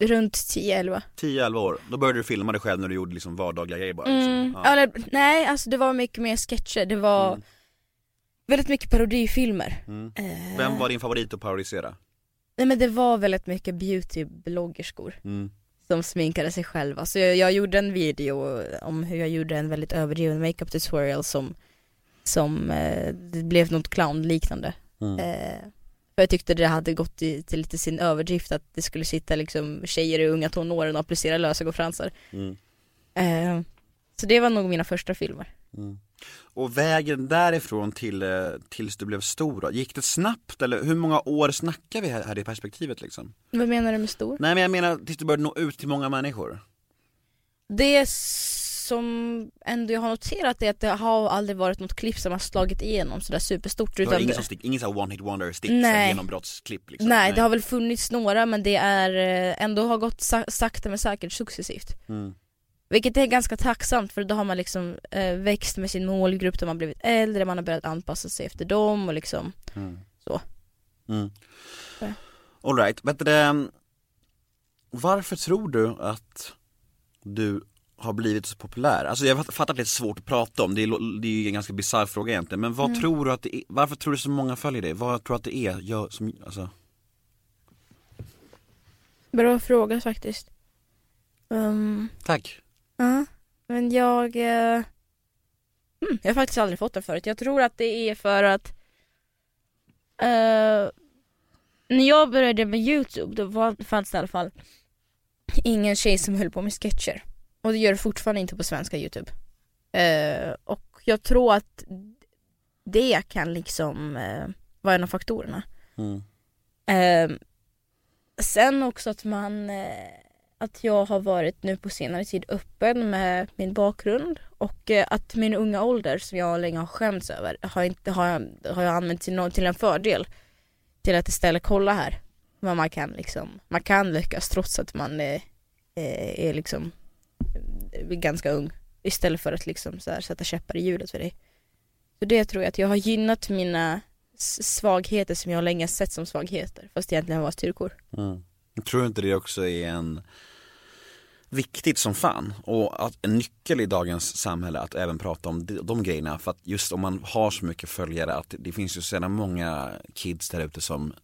Runt 10-11. 10-11 år, då började du filma dig själv när du gjorde liksom vardagliga grejer bara liksom. Mm. ja. Eller, nej, alltså det var mycket mer sketcher, det var Mm. väldigt mycket parodifilmer. Mm. Eh, Vem var din favorit att parodisera? Nej men det var väldigt mycket beautybloggerskor Mm. som sminkade sig själva. Så jag, jag gjorde en video om hur jag gjorde en väldigt överdriven makeup tutorial som, som eh, det blev något clownliknande. Mm. Eh, för jag tyckte det hade gått i, till lite sin överdrift att det skulle sitta liksom tjejer i unga tonåren och applicera lösögonfransar. Mm. Eh, Så det var nog mina första filmer. Och vägen därifrån till, eh, tills du blev stor då, gick det snabbt eller hur många år snackar vi här, här i perspektivet liksom? Vad menar du med stor? Nej men jag menar tills du började nå ut till många människor Det som ändå jag har noterat är att det har aldrig varit något klipp som har slagit igenom sådär superstort. Utan ingen det, som stick, ingen sån one hit wonder stick, Nej. genombrottsklipp liksom nej, det har väl funnits några men det är eh, ändå har gått sa- sakta men säkert successivt. mm. Vilket är ganska tacksamt för då har man liksom eh, växt med sin målgrupp, de har blivit äldre, man har börjat anpassa sig efter dem och liksom Mm. Så. Mm. Ja. Alright, varför tror du att du har blivit så populär? Alltså jag fattar att det är svårt att prata om, det är, det är ju en ganska bisarr fråga egentligen Men vad tror du att det är, varför tror du så många följer dig? Vad tror du att det är, gör, som, alltså Bra fråga faktiskt. Um, Tack Ja, men jag... Eh, mm, jag har faktiskt aldrig fått den förut. Jag tror att det är för att eh, när jag började med Youtube då var, fanns det i alla fall ingen tjej som höll på med sketcher. Och det gör det fortfarande inte på svenska Youtube. Eh, och jag tror att det kan liksom eh, vara en av faktorerna. mm. Eh, sen också att man eh, att jag har varit nu på senare tid öppen med min bakgrund och eh, att min unga ålder som jag länge har skämts över har, inte, har, jag, har jag använt till, nå- till en fördel. Till att istället kolla här vad man kan liksom, man kan lyckas trots att man eh, eh, är liksom ganska ung. Istället för att liksom så här, sätta käppar i hjulet för dig. Så det tror jag att jag har gynnat mina svagheter som jag länge sett som svagheter fast egentligen var styrkor. Mm. Jag tror inte det också är en viktigt som fan och att en nyckel i dagens samhälle att även prata om de, de grejerna för att just om man har så mycket följare att det, det finns ju sedan många kids där ute som,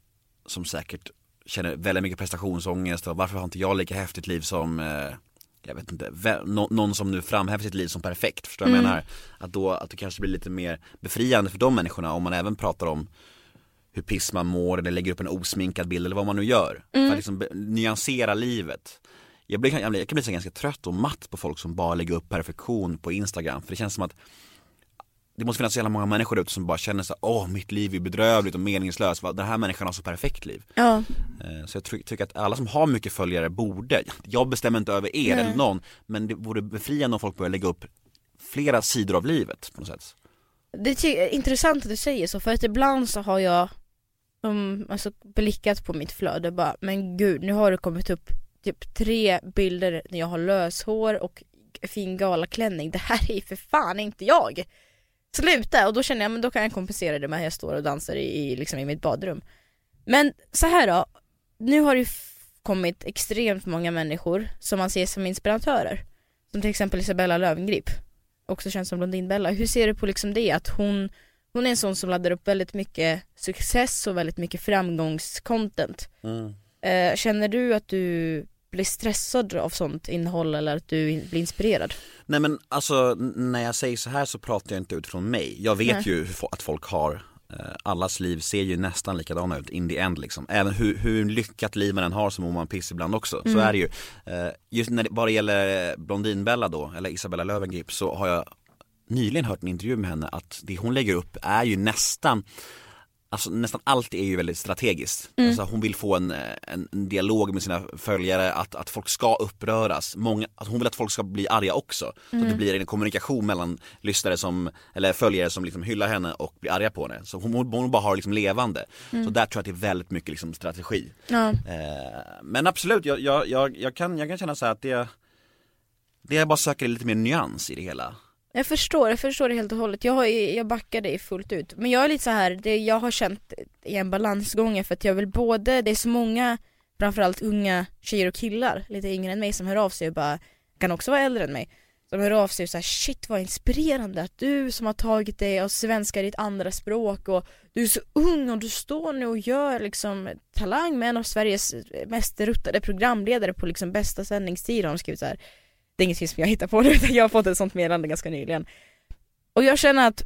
som säkert känner väldigt mycket prestationsångest och varför har inte jag lika häftigt liv som eh, jag vet inte, någon som nu framhäver sitt liv som perfekt, förstår du vad jag Mm. menar? Att då, att det kanske blir lite mer befriande för de människorna om man även pratar om hur piss man mår eller lägger upp en osminkad bild eller vad man nu gör. För att liksom be- nyansera livet. Jag, blir, jag, blir, jag kan bli så ganska trött och matt på folk som bara lägger upp perfektion på Instagram. För det känns som att det måste finnas så jävla många människor ute som bara känner så här, åh mitt liv är bedrövligt och meningslöst. Den här människan har så perfekt liv. Ja, Eh, Så jag ty- tycker att alla som har mycket följare borde, jag bestämmer inte över er Nej. eller någon, men det vore befriande om folk började lägga upp flera sidor av livet på något sätt. det är intressant att du säger så för att ibland så har jag um, alltså, blickat på mitt flöde och bara men gud nu har det kommit upp typ tre bilder när jag har löshår och fin galaklänning. Det här är för fan inte jag! Sluta! Och då känner jag men då kan jag kompensera det med att jag står och dansar i, i, liksom i mitt badrum. Men så här då, nu har det ju kommit extremt många människor som man ser som inspiratörer. Som till exempel Isabella Löwengrip, också känd som Blondinbella. Hur ser du på liksom det? Att hon, hon är en sån som laddar upp väldigt mycket success och väldigt mycket framgångscontent. Eh, känner du att du blir stressad av sånt innehåll eller att du blir inspirerad? Nej men alltså när jag säger så här så pratar jag inte utifrån mig. Jag vet Nej. ju att folk har eh, Allas liv ser ju nästan likadana ut in the end liksom. Även hur, hur lyckat liv man än har så mår man piss ibland också. Så är det ju. Eh, Just när det bara gäller Blondinbella då, eller Isabella Löwengrip så har jag nyligen hört en intervju med henne att det hon lägger upp är ju nästan Alltså nästan allt är ju väldigt strategiskt. Alltså hon vill få en, eh, en, en dialog med sina följare, att, att folk ska uppröras. Många, alltså hon vill att folk ska bli arga också. Så att det blir en kommunikation mellan lyssnare som, eller följare som liksom hyllar henne och blir arga på henne. Så hon, hon bara har liksom levande. Så där tror jag att det är väldigt mycket liksom strategi. Ja. Eh, men absolut, jag, jag, jag, jag, kan, jag kan känna så här att det det jag bara söker är lite mer nyans i det hela. Jag förstår, jag förstår det helt och hållet. Jag, har, jag backar dig fullt ut. Men jag är lite så här, det jag har känt i en balansgång för att jag vill både, det är så många, framförallt unga tjejer och killar, lite yngre än mig som hör av sig och bara, kan också vara äldre än mig, som hör av sig och säger shit vad inspirerande att du som har tagit dig och svenska ditt andra språk och du är så ung och du står nu och gör liksom Talang med en av Sveriges mest ruttade programledare på liksom bästa sändningstid har de skrivit så här. Det är ingenting som jag hittar på nu utan jag har fått ett sånt meddelande ganska nyligen. Och jag känner att,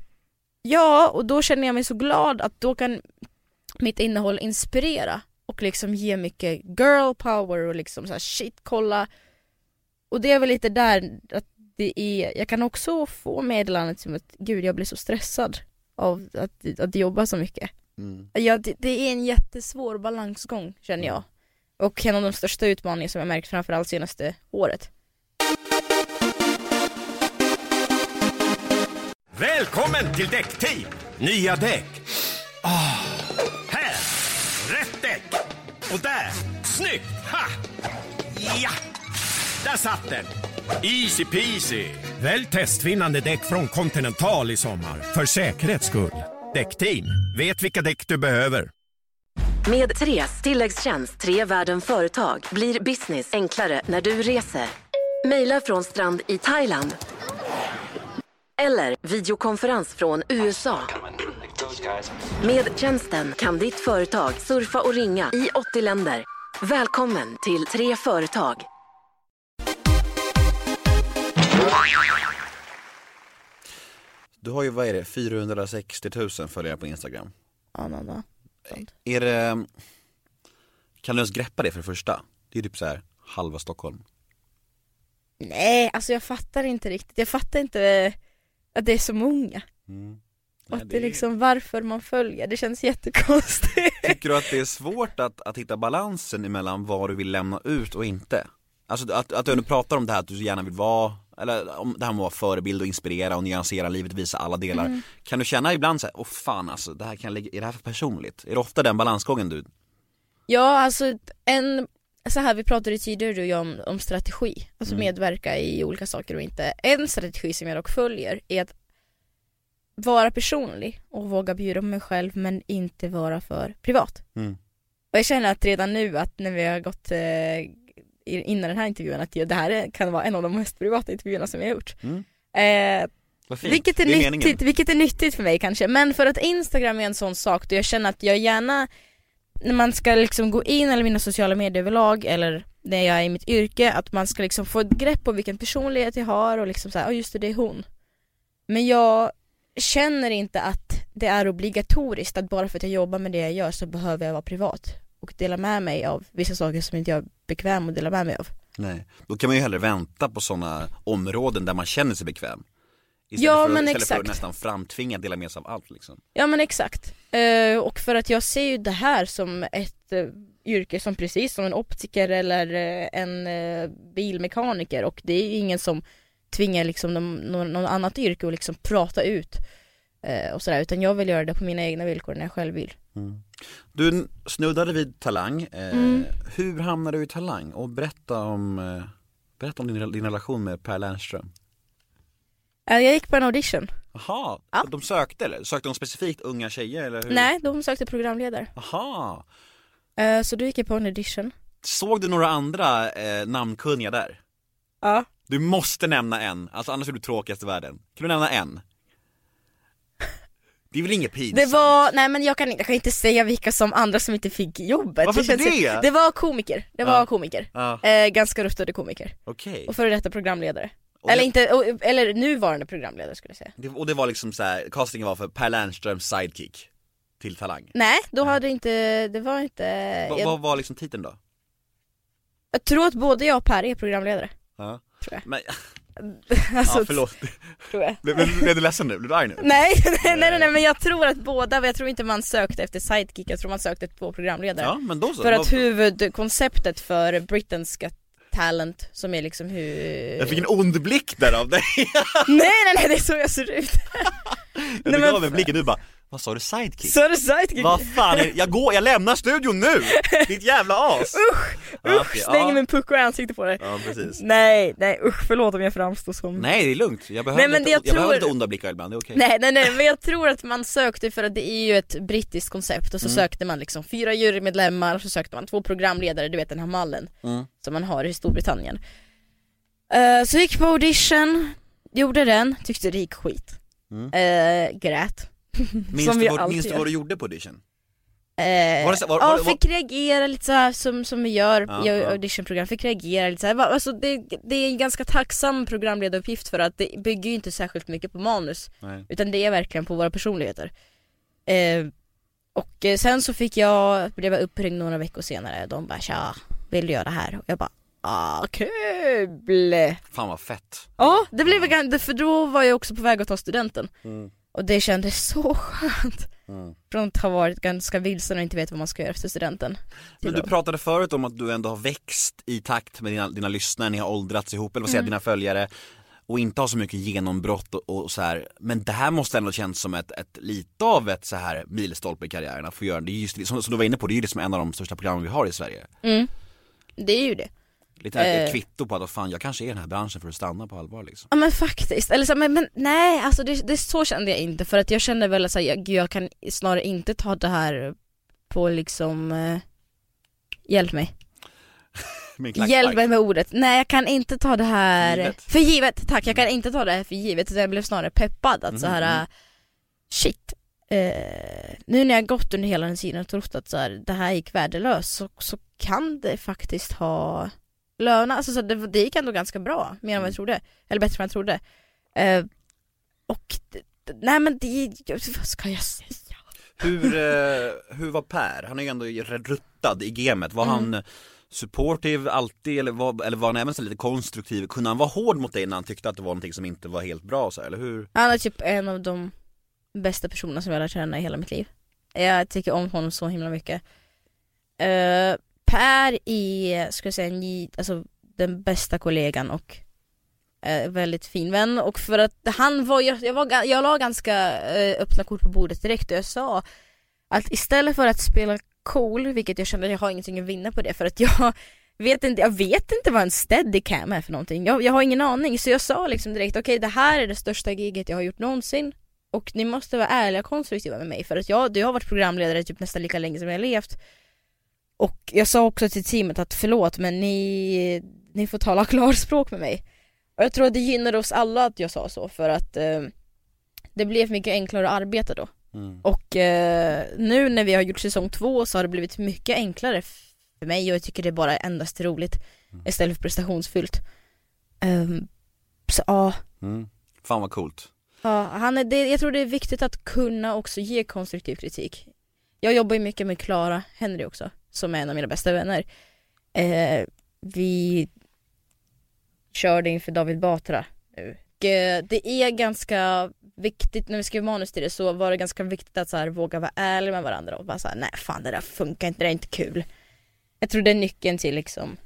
ja, och då känner jag mig så glad att då kan mitt innehåll inspirera och liksom ge mycket girl power och liksom så här, shit kolla. Och det är väl lite där, att det är, jag kan också få meddelandet som att gud jag blir så stressad av att, att jobba så mycket. Mm. Ja, det, det är en jättesvår balansgång känner jag. Och en av de största utmaningarna som jag märkt framförallt senaste året. Välkommen till Däckteam! Nya däck. Oh. här! Rätt däck! Och där! Snyggt! Ha! Ja! Där satt den! Easy peasy! Välj testvinnande däck från Continental i sommar, för säkerhets skull. Däckteam, vet vilka däck du behöver. Med Tres tilläggstjänst Tre Världen Företag blir business enklare när du reser. Mejla från strand i Thailand. Eller videokonferens från USA. Med tjänsten kan ditt företag surfa och ringa i 80 länder. Välkommen till Tre Företag. Du har ju, vad är det, 460 000 följare på Instagram. Ja, no, no. Är det, kan du ens greppa det för det första? Det är typ så här halva Stockholm. Nej, alltså jag fattar inte riktigt. Jag fattar inte att det är så många. Mm. Och Nej, att det är liksom varför man följer. Det känns jättekonstigt. Tycker du att det är svårt att, att hitta balansen emellan vad du vill lämna ut och inte? Alltså att, att du ändå pratar om det här att du så gärna vill vara, eller om det här med att vara förebild och inspirera och nyansera livet, visa alla delar. Mm. Kan du känna ibland så här, åh fan alltså, det här kan jag lägga, är det här för personligt? Är det ofta den balansgången du, Ja, alltså en, så här vi pratade tidigare du och jag om, om strategi, alltså Mm. medverka i olika saker och inte. En strategi som jag dock följer är att vara personlig och våga bjuda på mig själv men inte vara för privat. Mm. Och jag känner att redan nu att när vi har gått eh, innan den här intervjun att det här är- kan vara en av de mest privata intervjuerna som jag har gjort. Mm. Eh, vilket är, är meningen. nyttigt, vilket är nyttigt för mig kanske, men för att Instagram är en sån sak då jag känner att jag gärna när man ska liksom gå in eller mina sociala medier överlag eller när jag är i mitt yrke, att man ska liksom få ett grepp på vilken personlighet jag har och liksom såhär, ja just det, det är hon. Men jag känner inte att det är obligatoriskt att bara för att jag jobbar med det jag gör så behöver jag vara privat och dela med mig av vissa saker som inte jag är bekväm att dela med mig av. Nej, då kan man ju hellre vänta på sådana områden där man känner sig bekväm. Istället Ja, för, men istället för att exakt. nästan framtvinga dela med sig av allt liksom. Ja men exakt. Eh, och för att jag ser ju det här som ett eh, yrke som precis som en optiker eller eh, en eh, bilmekaniker och det är ju ingen som tvingar liksom någon, någon, någon annat yrke att liksom prata ut eh, och sådär utan jag vill göra det på mina egna villkor när jag själv vill. Du n- snuddade vid Talang, eh, Mm. hur hamnade du i Talang? Och berätta om, berätta om din, din relation med Per Lernström jag gick på en audition. Jaha, Ja. de sökte eller? Sökte de specifikt unga tjejer eller hur? Nej, de sökte programledare. Jaha, Eh, så då gick jag på en audition. såg du några andra eh, namnkunniga där? Ja. Du måste nämna en, alltså annars är du tråkigast i världen. Kan du nämna en? Det är väl inget pinsamt? Det var, nej men jag kan, jag kan inte säga vilka som andra som inte fick jobbet. Varför inte det? Det var komiker, det var Ja. komiker. Ja, Eh, ganska rustade komiker. okej. Och före detta programledare. Eller det- inte, och, eller nuvarande programledare skulle jag säga. Det, och det var liksom så här, castingen var för Per Lernströms sidekick till Talang. Nej, då hade inte, det var inte, Va, jag, Vad var liksom titeln då? jag tror att både jag och Per är programledare. Ja. Tror jag. Men, Alltså, ja förlåt, Tror jag. blev, blev, blev du ledsen nu? Blev du arg nu? Nej, nej, nej, nej, men jag tror att båda, jag tror inte man sökte efter sidekick, jag tror man sökte två programledare. Ja men då så. För att huvudkonceptet för Britain's Got Talent, som är liksom hur... Jag fick en ond blick där av dig. Nej nej nej, det är så jag ser ut! Du men- gav mig blicken du bara, vad sa du sidekick? Är det sidekick? Vad fan, är, jag går, jag lämnar studion nu! Ditt jävla as! Usch! Ja, Usch! okej, Slänger ja. min pucko i ansiktet på dig. Ja precis. Nej, nej usch förlåt om jag framstår som... Nej det är lugnt, jag behöver, Nej, men lite, jag jag behöver tror- lite onda blickar ibland, det är okej. Nej nej nej men jag tror att man sökte för att det är ju ett brittiskt koncept och så Mm. sökte man liksom fyra jurymedlemmar och så sökte man två programledare, du vet den här mallen Mm. som man har i Storbritannien. Eh, så gick på audition, gjorde den, tyckte det gick skit. Mm. Eh, grät. Minns, du vad, minns du vad du gjorde på audition? Eh, Var det så- var- ja, var var- fick reagera lite så här som, som vi gör Ja, i auditionprogram, fick reagera lite så här. Va- Alltså det, det är en ganska tacksam programledaruppgift för att det bygger ju inte särskilt mycket på manus Nej. utan det är verkligen på våra personligheter. Eh, och eh, sen så fick jag, blev jag uppringd några veckor senare, de bara tja, vill du göra det här? Och jag bara ah kul! Fan vad fett. Ja, det blev för då var jag också på väg att ta studenten. Och det kändes så skönt. Från att ha varit ganska vilsen och inte vet vad man ska göra efter studenten. Men du pratade förut om att du ändå har växt i takt med dina, dina lyssnare, ni har åldrats ihop, eller vad säger jag, dina följare och inte har så mycket genombrott och, och så här. Men det här måste ändå kännas som ett, ett lite av ett så här milstolpe i karriären att få göra det. är just, som, som du var inne på, det är ju liksom en av de största programmen vi har i Sverige. Det är ju det. Lite ett Eh. kvitto på att fan, jag kanske är i den här branschen för att stanna på allvar liksom. Ja men faktiskt, eller så, men, men nej alltså det, det så kände jag inte för att jag kände väl att jag, jag kan snarare inte ta det här på liksom eh, Hjälp mig. Hjälp mig med ordet. Nej jag kan inte ta det här För givet. för givet. tack. Jag kan inte ta det här för givet. utan Jag blev snarare peppad att så Mhm, här mhm. shit. Eh, nu när jag gått under hela den tiden och trott att så här, det här gick värdelöst så, så kan det faktiskt ha löna, alltså så det, det gick ändå ganska bra, mer än Mm. vad jag trodde. Eller bättre än vad jag trodde. Eh, och, nej men det, vad ska jag säga? Hur, eh, hur var Per? Han är ju ändå ruttad i gamet. Var Mm. han supportive alltid eller var, eller var han även så lite konstruktiv? Kunde han vara hård mot dig när han tyckte att det var någonting som inte var helt bra så eller hur? Han är typ en av de bästa personerna som jag har lärt känna i hela mitt liv. Jag tycker om honom så himla mycket. Eh, per är, ska jag säga, alltså, den bästa kollegan och eh, väldigt fin vän och för att han var, jag, jag, var, jag la ganska eh, öppna kort på bordet direkt och jag sa att istället för att spela cool, vilket jag kände att jag har ingenting att vinna på det för att jag vet inte, jag vet inte vad en steadicam är för någonting. Jag, jag har ingen aning så jag sa liksom direkt okej det här är det största giget jag har gjort någonsin och ni måste vara ärliga och konstruktiva med mig för att jag, jag har varit programledare typ nästan lika länge som jag har levt. Och jag sa också till teamet att förlåt men ni, ni får tala klarspråk med mig. Och jag tror att det gynnade oss alla att jag sa så för att eh, det blev mycket enklare att arbeta då. Mm. Och eh, nu när vi har gjort säsong två så har det blivit mycket enklare för mig och jag tycker det är bara endast roligt istället för prestationsfyllt. Ehm, så ja, Mm. Fan vad coolt. ja han är, det, jag tror det är viktigt att kunna också ge konstruktiv kritik. Jag jobbar ju mycket med Klara Henry också, som är en av mina bästa vänner. Eh, vi körde inför David Batra nu. Och, eh, det är ganska viktigt, när vi skrev manus till det så var det ganska viktigt att så här, våga vara ärlig med varandra och bara såhär, nej fan det där funkar inte, det är inte kul. Jag tror det är nyckeln till liksom,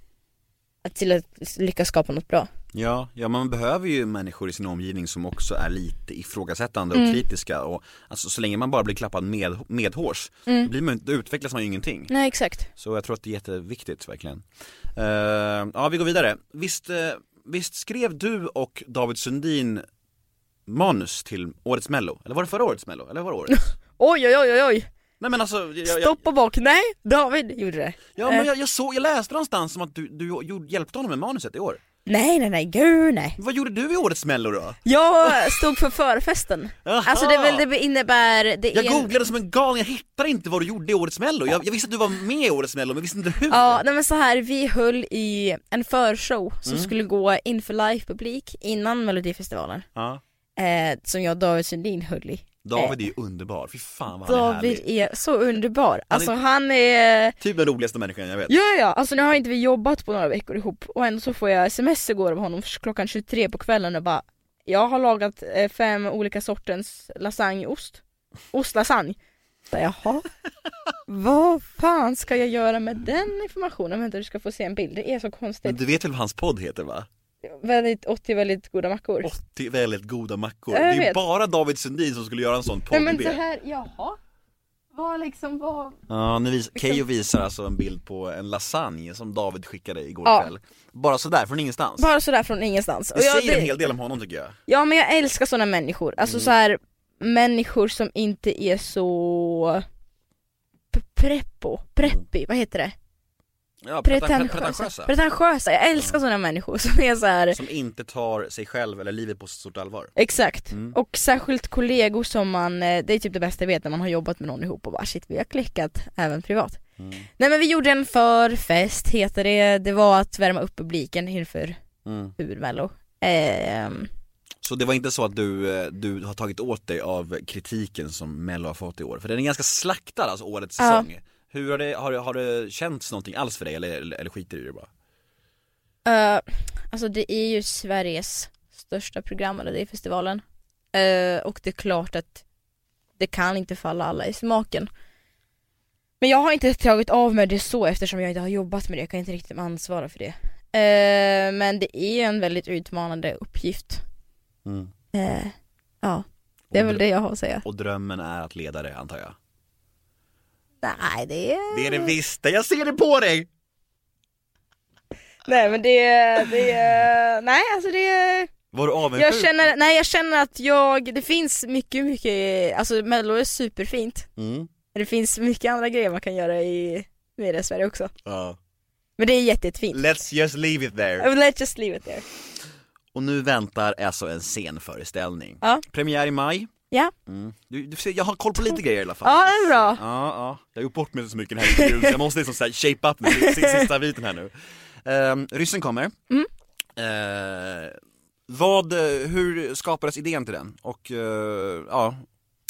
till att lyckas skapa något bra. Ja, ja man behöver ju människor i sin omgivning som också är lite ifrågasättande Mm. och kritiska och alltså så länge man bara blir klappad med, medhårs, Mm. blir man, då utvecklas man ju ingenting. Nej exakt. Så jag tror att det är jätteviktigt verkligen. Eh, ja, vi går vidare. Visst, eh, visst skrev du och David Sundin manus till årets mello? Eller var det förra årets mello? Eller var det årets? Oj oj oj oj! Nej men alltså, jag, jag, Stopp och bak, nej David gjorde det. ja, men jag, jag, såg, jag läste någonstans som att du, du hjälpte honom med manuset i år. Nej nej nej, gud nej. Vad gjorde du i årets mello då? Jag stod för förfesten. Alltså det väl det innebär, det Jag är googlade som en galning, jag hittade inte vad du gjorde i årets mello. Jag, jag visste att du var med i årets mello men visste inte hur. Ja, nej men så här, vi höll i en förshow som Mm. skulle gå inför live-publik innan melodifestivalen. Ja. Eh, som jag och David Sundin höll i. David är ju underbar, fy fan vad han är David härlig. är så underbar. Alltså är- han är Typ den roligaste människan jag vet. Ja ja, alltså nu har inte vi jobbat på några veckor ihop och ändå så får jag sms igår av honom klockan 23 på kvällen och bara Jag har lagat eh, fem olika sortens lasagneost Ostlasagne jag, Jaha Vad fan ska jag göra med den informationen? Vänta du ska få se en bild, det är så Men konstigt du vet väl vad hans podd heter va? Väldigt, 80 väldigt goda mackor 80 väldigt goda mackor. Jag det är vet. bara David Sundin som skulle göra en sån Nej men så här, jaha Vad liksom, vad Ja, nu vis- Keyyo visar alltså en bild på en lasagne som David skickade igår Ja. kväll. Bara sådär, från ingenstans. Bara sådär från ingenstans det jag- säger en hel del om honom tycker jag. Ja men jag älskar sådana människor, alltså Mm. så här människor som inte är så p- preppo, preppy, vad heter det? Ja, preten- Pretentiösa. pretentiösa. Pretentiösa, jag älskar sådana människor som är så här. Som inte tar sig själv eller livet på så stort allvar. exakt. Mm. Och särskilt kollegor som man, eh, det är typ det bästa jag vet när man har jobbat med någon ihop och bara shit vi har klickat även privat. Mm. Nej men vi gjorde en förfest heter det, det var att värma upp publiken inför Mm. huvudmello. Ehm, Så det var inte så att du, eh, du har tagit åt dig av kritiken som Mello har fått i år? För den är ganska slaktad, alltså årets Ja. Hur har det, har, har det känts någonting alls för dig eller, eller, skiter du i det bara? Eh, alltså det är ju Sveriges största program, eller det är festivalen. Eh, och det är klart att det kan inte falla alla i smaken. Men jag har inte tagit av mig det så eftersom jag inte har jobbat med det, jag kan inte riktigt ansvara för det. Eh, men det är en väldigt utmanande uppgift. Mm. Ja, det är Och väl det jag har att säga. Och drömmen är att leda det antar jag. Nej, det är... Det är det visst, jag ser det på dig! Nej men det det nej alltså det Var du avundsjuk? Jag känner, nej jag känner att jag, det finns mycket, mycket, alltså mello är superfint. Mm. Det finns mycket andra grejer man kan göra i media Sverige också. Ja. Men det är jätte- jättefint. Let's just leave it there. I will let just leave it there. Och nu väntar alltså en scenföreställning. Ja. Premiär i maj. Ja. Mm. Du, du ser, jag har koll på lite grejer i alla fall. Ja, det är bra. Ja, ja. Jag har gjort bort mig så mycket den här intervjun så jag måste liksom så här shape up nu, sista, biten här nu. Ehm, ryssen kommer. Mm. Eh, vad, eh, hur skapades idén till den? Och eh, ja,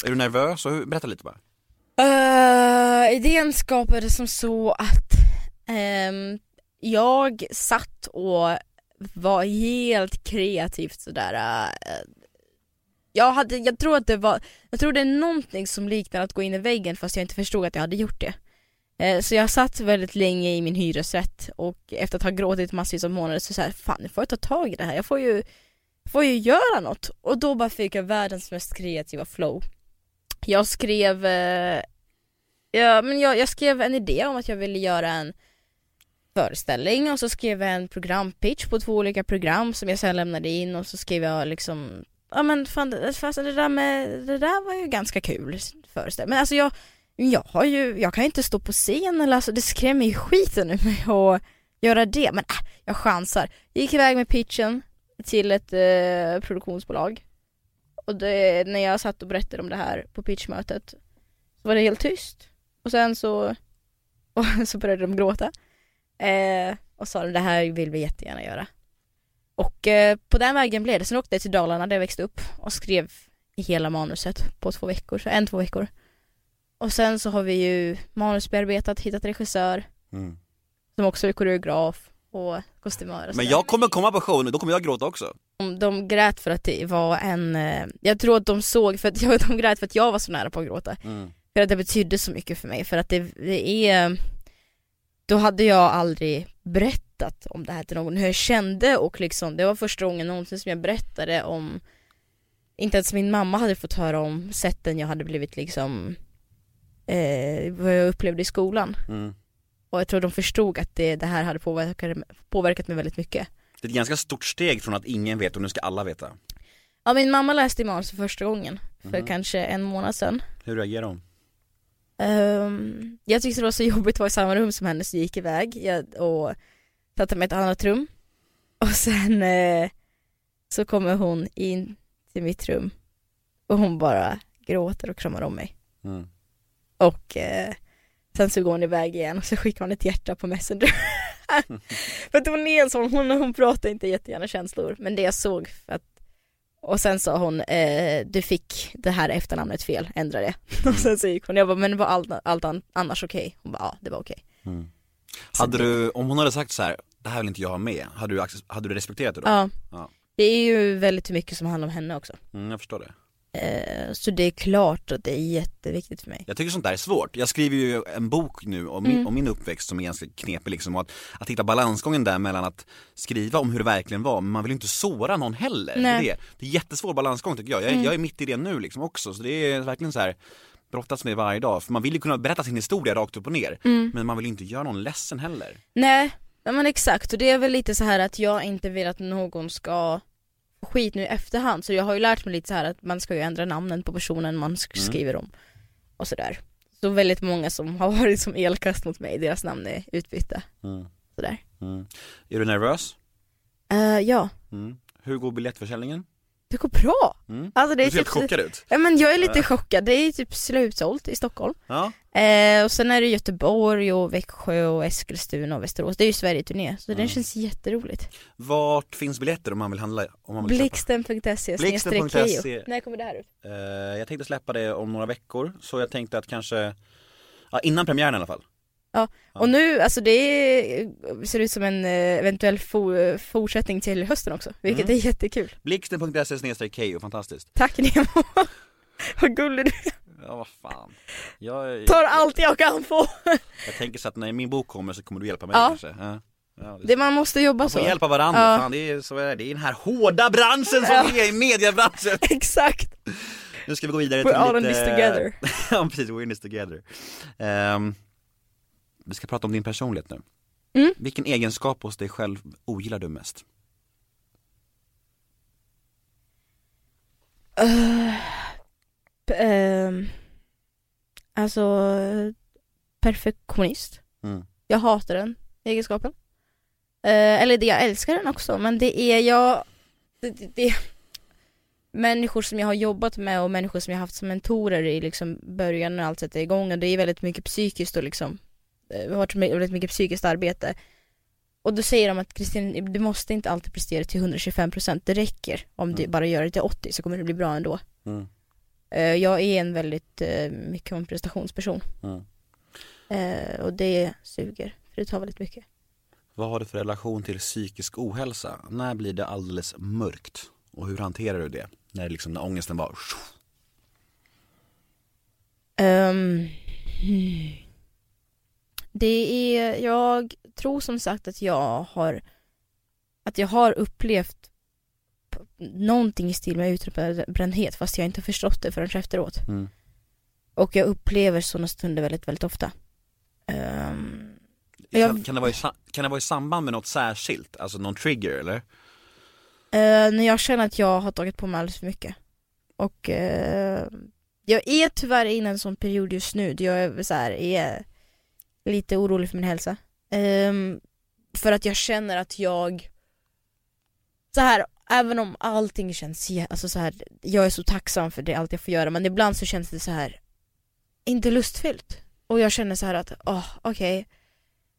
är du nervös? Hur, berätta lite bara. Uh, idén skapades som så att ehm, jag satt och var helt kreativt sådär uh, jag, hade, jag tror att det var, jag tror det är någonting som liknar att gå in i väggen fast jag inte förstod att jag hade gjort det. Eh, Så jag satt väldigt länge i min hyresrätt och efter att ha gråtit massvis av månader så såhär, fan nu får jag ta tag i det här, jag får ju, får ju göra något. Och då bara fick jag världens mest kreativa flow. Jag skrev, eh, ja, men jag, jag skrev en idé om att jag ville göra en föreställning och så skrev jag en programpitch på två olika program som jag sen lämnade in och så skrev jag liksom Ja men fan, det, fast det där med, det där var ju ganska kul föreställning. Men alltså jag, jag har ju, jag kan ju inte stå på scen eller alltså det skrämmer ju skiten ur mig att göra det. Men äh, jag chansar. Jag gick iväg med pitchen till ett eh, produktionsbolag. Och det, när jag satt och berättade om det här på pitchmötet så var det helt tyst. Och sen så, och så började de gråta. Eh, och sa det här vill vi jättegärna göra. Och eh, på den vägen blev det. Sen åkte jag till Dalarna där jag växte upp och skrev hela manuset på två veckor, så en, två veckor. Och sen så har vi ju manusbearbetat, hittat regissör som också är koreograf och kostymör och Men jag kommer komma på show nu, då kommer jag gråta också. De, de grät för att det var en, eh, jag tror att de såg, för att jag, de grät för att jag var så nära på att gråta. För att det betydde så mycket för mig, för att det, det är Då hade jag aldrig berättat om det här till någon, hur jag kände och liksom, det var första gången någonsin som jag berättade om Inte ens min mamma hade fått höra om sätten jag hade blivit liksom eh, Vad jag upplevde i skolan Mm. Och jag tror de förstod att det, det här hade påverkat, påverkat mig väldigt mycket Det är ett ganska stort steg från att ingen vet och nu ska alla veta. Ja min mamma läste i manus för första gången, för Mhm. kanske en månad sedan Hur reagerar hon? Ehm, jag tyckte det var så jobbigt att vara i samma rum som henne så jag gick iväg jag, och satte mig i ett annat rum. Och sen eh, så kommer hon in till mitt rum och hon bara gråter och kramar om mig. Mm. Och eh, sen så går hon iväg igen och så skickar hon ett hjärta på Messenger. för att hon är en sån, hon, hon pratar inte jättegärna känslor men det jag såg för att och sen sa hon, eh, du fick det här efternamnet fel, ändra det. och sen så gick hon, jag bara, men var allt, allt an- annars okej? Hon bara, ja det var okej. Så Hade det- du, om hon hade sagt så här, det här vill inte jag ha med, hade du, hade du respekterat det då? Ja. Ja. Det är ju väldigt mycket som handlar om henne också. Mm, jag förstår det. Eh, så det är klart att det är jätteviktigt för mig. Jag tycker sånt där är svårt. Jag skriver ju en bok nu om min, Mm. om min uppväxt som är ganska knepig liksom och att, att hitta balansgången där mellan att skriva om hur det verkligen var, men man vill ju inte såra någon heller. Det är, det. är jättesvår balansgång tycker jag. Jag, Mm. jag är mitt i det nu liksom också, så det är verkligen så här brottats med varje dag, för man vill ju kunna berätta sin historia rakt upp och ner, Mm. men man vill inte göra någon ledsen heller. Nej, ja, men exakt och det är väl lite så här att jag inte vill att någon ska skit nu i efterhand så jag har ju lärt mig lite så här att man ska ju ändra namnen på personen man Mm. skriver om och sådär. Så väldigt många som har varit som elkast mot mig, deras namn är utbytta. Mm. Sådär. Mm. Är du nervös? Uh, ja, Mm. Hur går biljettförsäljningen? Det går bra! Mm. Alltså det Du är ser helt typ, chockad ut. ja, men jag är lite chockad, det är typ slutsålt i Stockholm. Ja. Eh, och sen är det Göteborg och Växjö och Eskilstuna och Västerås, det är ju Sverige-turné så Mm. det känns jätteroligt. Vart finns biljetter om man vill handla? Om man vill köpa? Blixten.se Blixten.se. När kommer det här ut? Eh, jag tänkte släppa det om några veckor, så jag tänkte att kanske, ja, innan premiären i alla fall. Ja, och nu, alltså det är, ser ut som en eh, eventuell fo- fortsättning till hösten också, vilket Mm. är jättekul. Blixten.se Keyyo, fantastiskt. Tack Nemo! Vad gullig du är. Ja vad fan. Jag, tar allt jag kan få. jag tänker så att när min bok kommer så kommer du hjälpa mig Ja. kanske. Ja. Ja, det Det man måste jobba Man får så. hjälpa varandra, Ja. fan det är så är det. Det är den här hårda branschen som Ja. är i, mediebranschen. Exakt! Nu ska vi gå vidare We're till all in this together. ja precis, we're in this together. Ehm, vi ska prata om din personlighet nu. Mm. Vilken egenskap hos dig själv ogillar du mest? Uh, ehm, alltså, perfektionist. Mm. Jag hatar den egenskapen. Eh, eller det, jag älskar den också, men det är jag, det, det, det människor som jag har jobbat med och människor som jag haft som mentorer i liksom början när allt sätter igång och det är väldigt mycket psykiskt och liksom, varit med väldigt mycket psykiskt arbete. Och då säger de att Kristin, du måste inte alltid prestera till 125% det räcker. Om du Mm. bara gör det till 80 så kommer det bli bra ändå. Mm. Eh, jag är en väldigt eh, mycket en prestationsperson. Mm. Eh, och det suger, för det tar väldigt mycket. Vad har du för relation till psykisk ohälsa? När blir det alldeles mörkt? Och hur hanterar du det? När liksom när ångesten bara Ehm, hmm. Det är, jag tror som sagt att jag har att jag har upplevt någonting i stil med utbrändhet fast jag inte förstått det förrän efteråt. mm. Och jag upplever sådana stunder väldigt, väldigt ofta. Kan, Jag- kan, det vara i, kan det vara i samband med något särskilt? Alltså någon trigger eller? Eh, när jag känner att jag har tagit på mig alldeles för mycket. Och eh, jag är tyvärr inne i en sån period just nu där jag är, så här, är lite orolig för min hälsa. Ehm, för att jag känner att jag så här, även om allting känns, alltså så här, jag är så tacksam för det allt jag får göra men ibland så känns det så här inte lustfyllt. Och jag känner så här att, åh okej,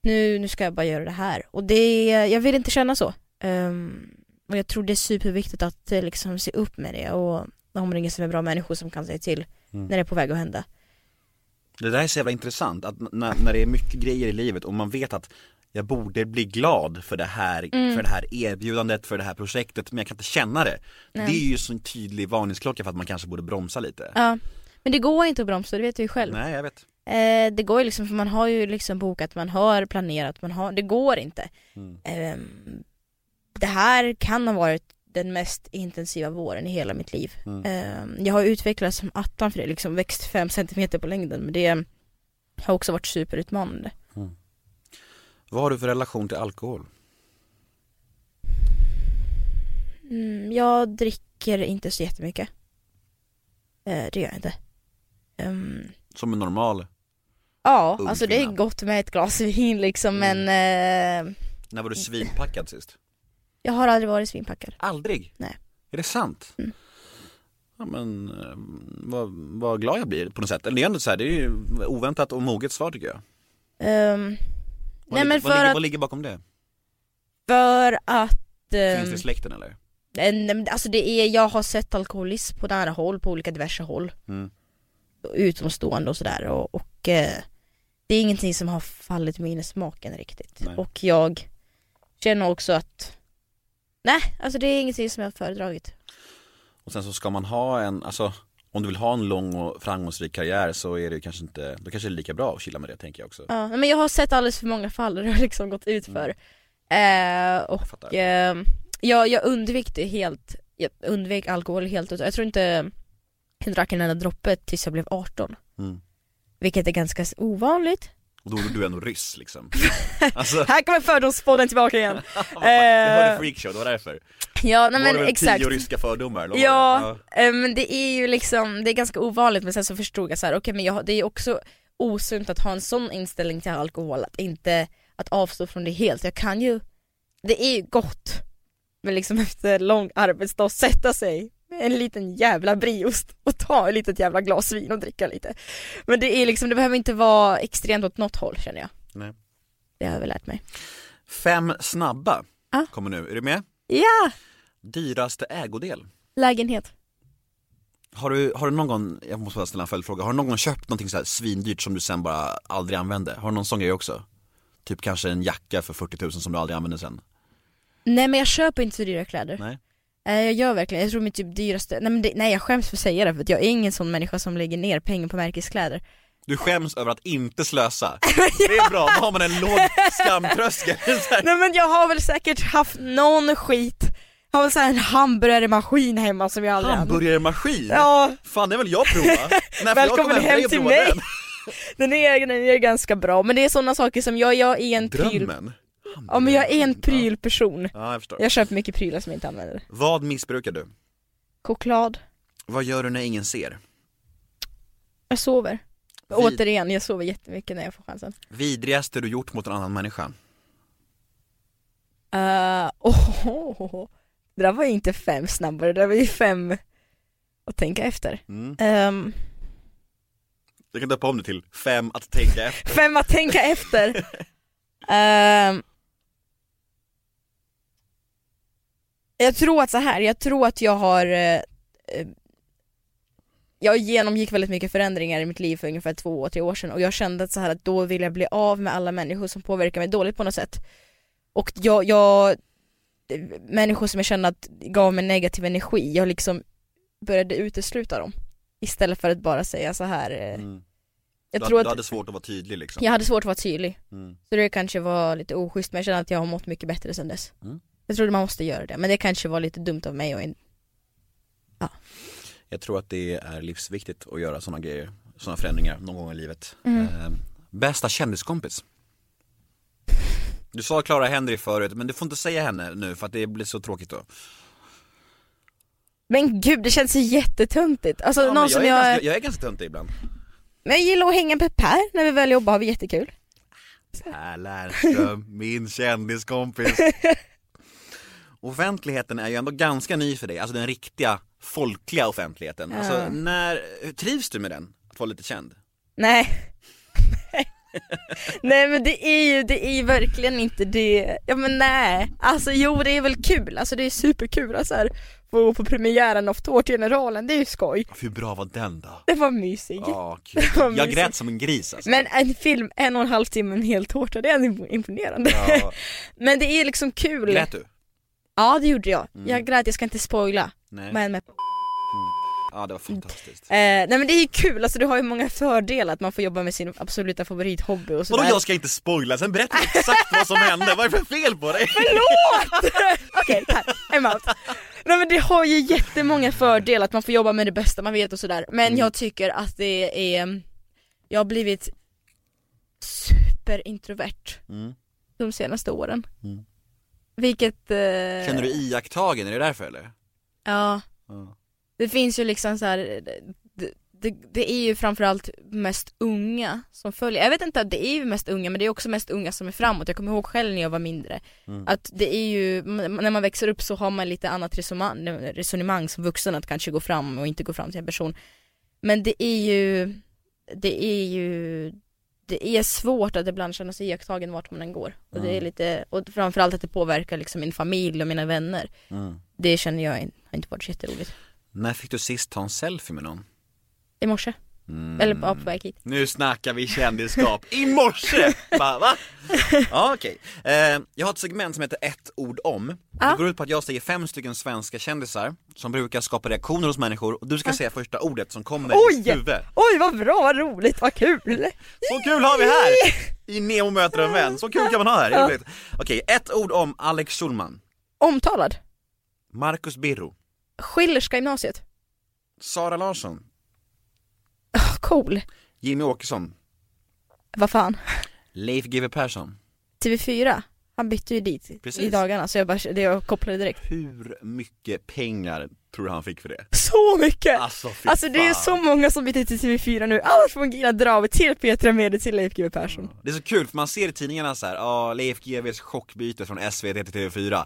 nu, nu ska jag bara göra det här. Och det, jag vill inte känna så. Ehm, och jag tror det är superviktigt att eh, liksom se upp med det och omringa sig med bra människor som kan säga till Mm. när det är på väg att hända. Det där är så jävla intressant, att när, när det är mycket grejer i livet och man vet att jag borde bli glad för det här, Mm. för det här erbjudandet, för det här projektet, men jag kan inte känna det. Nej. Det är ju så en tydlig varningsklocka för att man kanske borde bromsa lite. Ja, men det går inte att bromsa, det vet du ju själv. Nej, jag vet. Eh, det går ju liksom, för man har ju liksom bokat, man har planerat, man har, det går inte. Mm. Ehm, det här kan ha varit den mest intensiva våren i hela mitt liv. Mm. Ehm, jag har utvecklats som attan för det, liksom växt fem centimeter på längden, men det har också varit superutmanande. Vad har du för relation till alkohol? Mm, jag dricker inte så jättemycket. Eh, det gör jag inte. Ehm, Som en normal, ja, Ung alltså det är gott med ett glas vin liksom Mm. men eh, när var du svinpackad sist? Jag har aldrig varit svinpackad. Aldrig? Nej. Är det sant? Mm. Ja men, eh, vad, vad glad jag blir på något sätt. Eller det är ändå så här, det är ju oväntat och moget svar tycker jag. Ehm, Vad, Nej, men vad, för ligger, att- vad ligger bakom det? för att ehm, Finns det i släkten eller? eh, nej, men alltså det är, jag har sett alkoholism på nära håll, på olika diverse håll. Mm. Utomstående och sådär och, och eh, det är ingenting som har fallit mig in i smaken riktigt. Nej. Och jag känner också att Nej, alltså det är ingenting som jag har föredragit. Och sen så ska man ha en, alltså om du vill ha en lång och framgångsrik karriär så är det kanske inte, då kanske det är lika bra att chilla med det tänker jag också. Ja, men jag har sett alldeles för många fall där det har liksom gått ut för. Eh, och eh, jag, jag undvek det helt, jag undvek alkohol helt Jag tror inte jag drack en enda droppe tills jag blev 18. Mm. Vilket är ganska ovanligt. Och då är du ändå ryss liksom. Alltså, Här kommer fördomspodden tillbaka igen. jag hörde Eh, freakshow, det var därför. ja, nej Då var men det exakt. tio ryska fördomar? vad Ja, det? eh, men det är ju liksom, det är ganska ovanligt men sen så förstod jag så här, okej men jag, det är också osunt att ha en sån inställning till alkohol, att inte, att avstå från det helt. Jag kan ju, det är ju gott, men liksom efter lång arbetsdag sätta sig en liten jävla brieost och ta ett litet jävla glas vin och dricka lite. Men det är liksom, det behöver inte vara extremt åt något håll känner jag. Nej. Det har jag väl lärt mig. Fem snabba Ja. kommer nu, är du med? Ja! Dyraste ägodel? Lägenhet. Har du, har du någon gång, jag måste bara ställa en följdfråga, har du någon gång köpt någonting så här svindyrt som du sen bara aldrig använde? Har du någon sån grej också? Typ kanske en jacka för 40 000 som du aldrig använder sen? Nej men jag köper inte så dyra kläder. Nej? Nej jag gör verkligen, jag tror mitt typ dyraste, nej men det, nej jag skäms för att säga det för att jag är ingen sån människa som lägger ner pengar på märkeskläder. Du skäms över att inte slösa. Det är bra, då har man en låg skamtröskel. Nej men jag har väl säkert haft någon skit, jag har väl såhär en hamburgermaskin hemma som jag aldrig. Hamburgermaskin? Ja, Fan det vill jag prova. Jag Välkommen komma hem och till mig. den? den är, den är ganska bra men det är sådana saker som jag, jag är en pryl, Drömmen. Ja men jag är en prylperson. Ja jag förstår. Jag köper mycket prylar som jag inte använder. Vad missbrukar du? Choklad, Vad gör du när ingen ser? jag sover. Vid- Återigen, jag sover jättemycket när jag får chansen. Vidrigaste du gjort mot en annan människa? Uh, oh, det där var ju inte fem snabbare, det där var ju fem att tänka efter. Mm. Ehm, Jag kan döpa om det till fem att tänka efter. fem att tänka efter. Ehm, jag tror att så här, jag tror att jag har eh, eh, jag genomgick väldigt mycket förändringar i mitt liv för ungefär två, tre år sedan och jag kände att så här att då vill jag bli av med alla människor som påverkar mig dåligt på något sätt. Och jag, jag människor som jag kände att gav mig negativ energi, jag liksom började utesluta dem. Istället för att bara säga så här. eh, Mm. Jag du, tror hade, du att hade svårt att vara tydlig liksom. jag hade svårt att vara tydlig. Mm. Så det kanske var lite oschysst men jag känner att jag har mått mycket bättre sen dess. Mm. Jag trodde man måste göra det, men det kanske var lite dumt av mig och in... Jag tror att det är livsviktigt att göra sådana grejer, sådana förändringar någon gång i livet. Mm. Eh, bästa kändiskompis? Du sa Clara Henry förut, men du får inte säga henne nu för att det blir så tråkigt då. Men gud, det känns ju jättetöntigt. Alltså Ja, någon jag, som är jag... ganska, jag är ganska töntig ibland. Men jag gillar att hänga med Per när vi väl jobbar, har vi jättekul. Per Lernström, min kändiskompis. Offentligheten är ju ändå ganska ny för dig, alltså den riktiga folkliga offentligheten. Alltså Ja. när, trivs du med den? Att vara lite känd? Nej. nej men det är ju, det är ju verkligen inte det. Ja men nej. Alltså jo det är väl kul, alltså det är superkul att så här, få gå på premiären av Tårtgeneralen, det är ju skoj. Hur bra var den då? Det var mysig. Ja, kul. var Jag grät som en gris alltså. Men en film, en och en halv timme, en hel tårta, det är imponerande. Ja, Men det är liksom kul. grät du? Ja det gjorde jag. Mm. Jag grät, jag ska inte spoila. Nej. Men med Ja det var fantastiskt. Eh, nej men det är ju kul, alltså du har ju många fördelar att man får jobba med sin absoluta favorithobby och sådär. Vadå jag ska inte spoila, sen berätta exakt vad som hände, vad är det för fel på dig? Okej, okay, I'm out. Nej men det har ju jättemånga fördelar att man får jobba med det bästa man vet och sådär. Men Mm. jag tycker att det är, jag har blivit superintrovert Mm. de senaste åren. Mm. Vilket... Eh, Känner du iakttagen, är det därför eller? Ja. Ja. Det finns ju liksom så här. Det, det, det är ju framförallt mest unga som följer, jag vet inte, det är ju mest unga men det är också mest unga som är framåt, jag kommer ihåg själv när jag var mindre Mm. Att det är ju, när man växer upp så har man lite annat resonemang, resonemang som vuxen att kanske gå fram och inte gå fram till en person Men det är ju, det är ju det är svårt att ibland känna sig iakttagen vart man än går och det är Mm. lite, och framförallt att det påverkar liksom min familj och mina vänner Mm. Det känner jag har inte varit så jätteroligt När fick du sist ta en selfie med någon? I morse, Mm. eller ja, på väg hit Nu snackar vi kändisskap, i morse! Bara, va? Ja okej, eh, jag har ett segment som heter ett ord om Ja. Det går ut på att jag säger fem stycken svenska kändisar som brukar skapa reaktioner hos människor och du ska säga första ordet som kommer i Oj! ditt huvud Oj vad bra, vad roligt, vad kul! Så kul har vi här! I Nemo möter en vän, så kul kan man ha här, Ja. Okej, ett ord om Alex Schulman Omtalad, Marcus Birro Schillerska gymnasiet, Sara Larsson oh, cool, Jimmy Åkesson. Vad fan? Leif GW Persson. TV4, han bytte ju dit Precis. i dagarna så jag bara, det jag kopplade direkt. Hur mycket pengar tror du han fick för det? Så mycket! Alltså Alltså det är så många som byter till TV4 nu, allt från Gina Drave till Petra Mede till Leif GW Persson. Det är så kul för man ser i tidningarna så här, ja Leif GWs chockbyte från SVT till TV4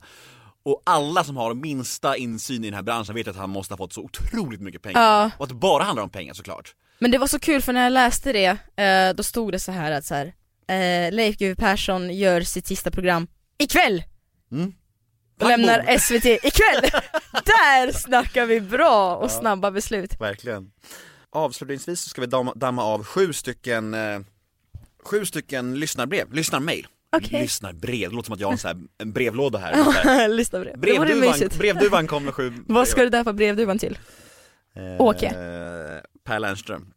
Och alla som har minsta insyn i den här branschen vet att han måste ha fått så otroligt mycket pengar. Ja. Och att det bara handlar om pengar såklart Men det var så kul för när jag läste det, eh, då stod det så här att så här, eh, Leif GW Persson gör sitt sista program ikväll! Mm. och lämnar SVT ikväll. Där snackar vi bra och snabba beslut. Verkligen. Avslutningsvis så ska vi damma, damma av sju stycken eh, Sju stycken lyssnarbrev, lyssnarmail. Okej. Lyssnarbrev, det låter som att jag har en, så här, en brevlåda här. Så här. Lyssna på det. det vore Brevduvan, brevduvan kom med sju Vad ska du döpa brevduvan till? Eh, Åke. Per Lernström.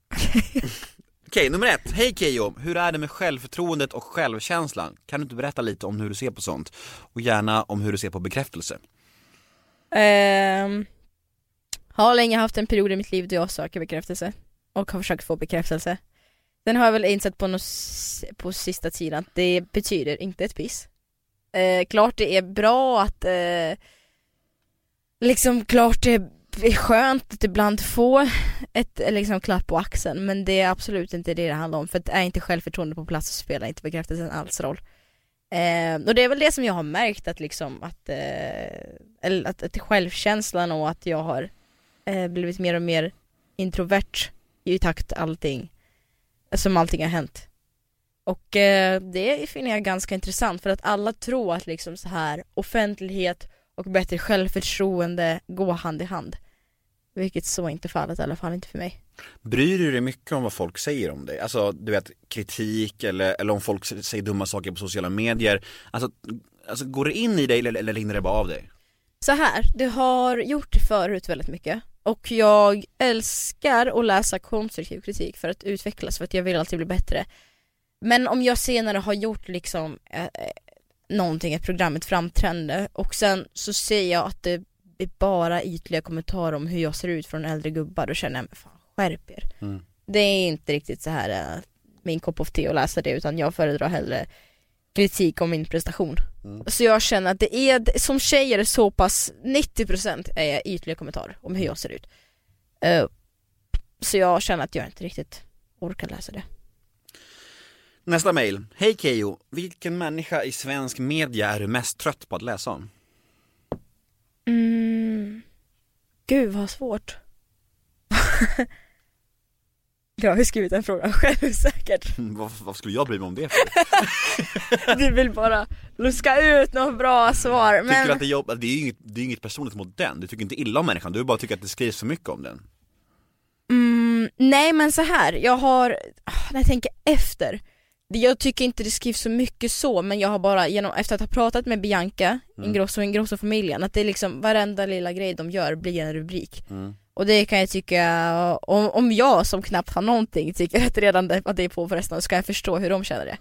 Okej, nummer ett. Hej Keyyo, hur är det med självförtroendet och självkänslan? Kan du inte berätta lite om hur du ser på sånt? Och gärna om hur du ser på bekräftelse. Ehm, har länge haft en period i mitt liv då jag söker bekräftelse och har försökt få bekräftelse. Sen har jag väl insett på, s- på sista tiden att det betyder inte ett piss. Eh, klart det är bra att eh, liksom klart det det är skönt att ibland få ett liksom klapp på axeln men det är absolut inte det det handlar om för att är inte självförtroende på plats så spelar inte bekräftelsen alls roll. Eh, och det är väl det som jag har märkt att liksom att, eh, eller att, att självkänslan och att jag har eh, blivit mer och mer introvert i takt allting som allting har hänt. Och eh, det finner jag ganska intressant för att alla tror att liksom så här offentlighet och bättre självförtroende går hand i hand. Vilket så inte fallet, i alla fall inte för mig. Bryr du dig mycket om vad folk säger om dig? Alltså du vet kritik eller, eller om folk säger dumma saker på sociala medier Alltså, alltså går det in i dig eller, eller rinner det bara av dig? Så här, det har gjort det förut väldigt mycket och jag älskar att läsa konstruktiv kritik för att utvecklas för att jag vill alltid bli bättre. Men om jag senare har gjort liksom eh, eh, någonting, ett program, ett framträdande och sen så ser jag att det bara ytliga kommentarer om hur jag ser ut från äldre gubbar, då känner jag mig fan skärp er. Mm. Det är inte riktigt så här eh, min kopp of te att läsa det utan jag föredrar hellre kritik om min prestation. Så jag känner att det är, som tjej är det så pass, 90% är ytliga kommentarer om hur jag ser ut. Eh, så jag känner att jag inte riktigt orkar läsa det. Nästa mail. Hej Keyyo, vilken människa i svensk media är du mest trött på att läsa om? Mm. Gud vad svårt. jag har ju skrivit den frågan själv säkert. vad, vad skulle jag bry mig om det för? Du vill bara luska ut något bra svar. Tycker Men... du att det är jobb, det är ju inget, det är inget personligt mot den, du tycker inte illa om människan, du bara tycker att det skrivs för mycket om den Mm, nej men så här, jag har, ah, när jag tänker efter Jag tycker inte det skrivs så mycket så men jag har bara genom, efter att ha pratat med Bianca, Ingrosso och Ingrosso-familjen att det är liksom varenda lilla grej de gör blir en rubrik. Mm. Och det kan jag tycka, om, om jag som knappt har någonting tycker att redan det, att det är på förresten, så ska jag förstå hur de känner det.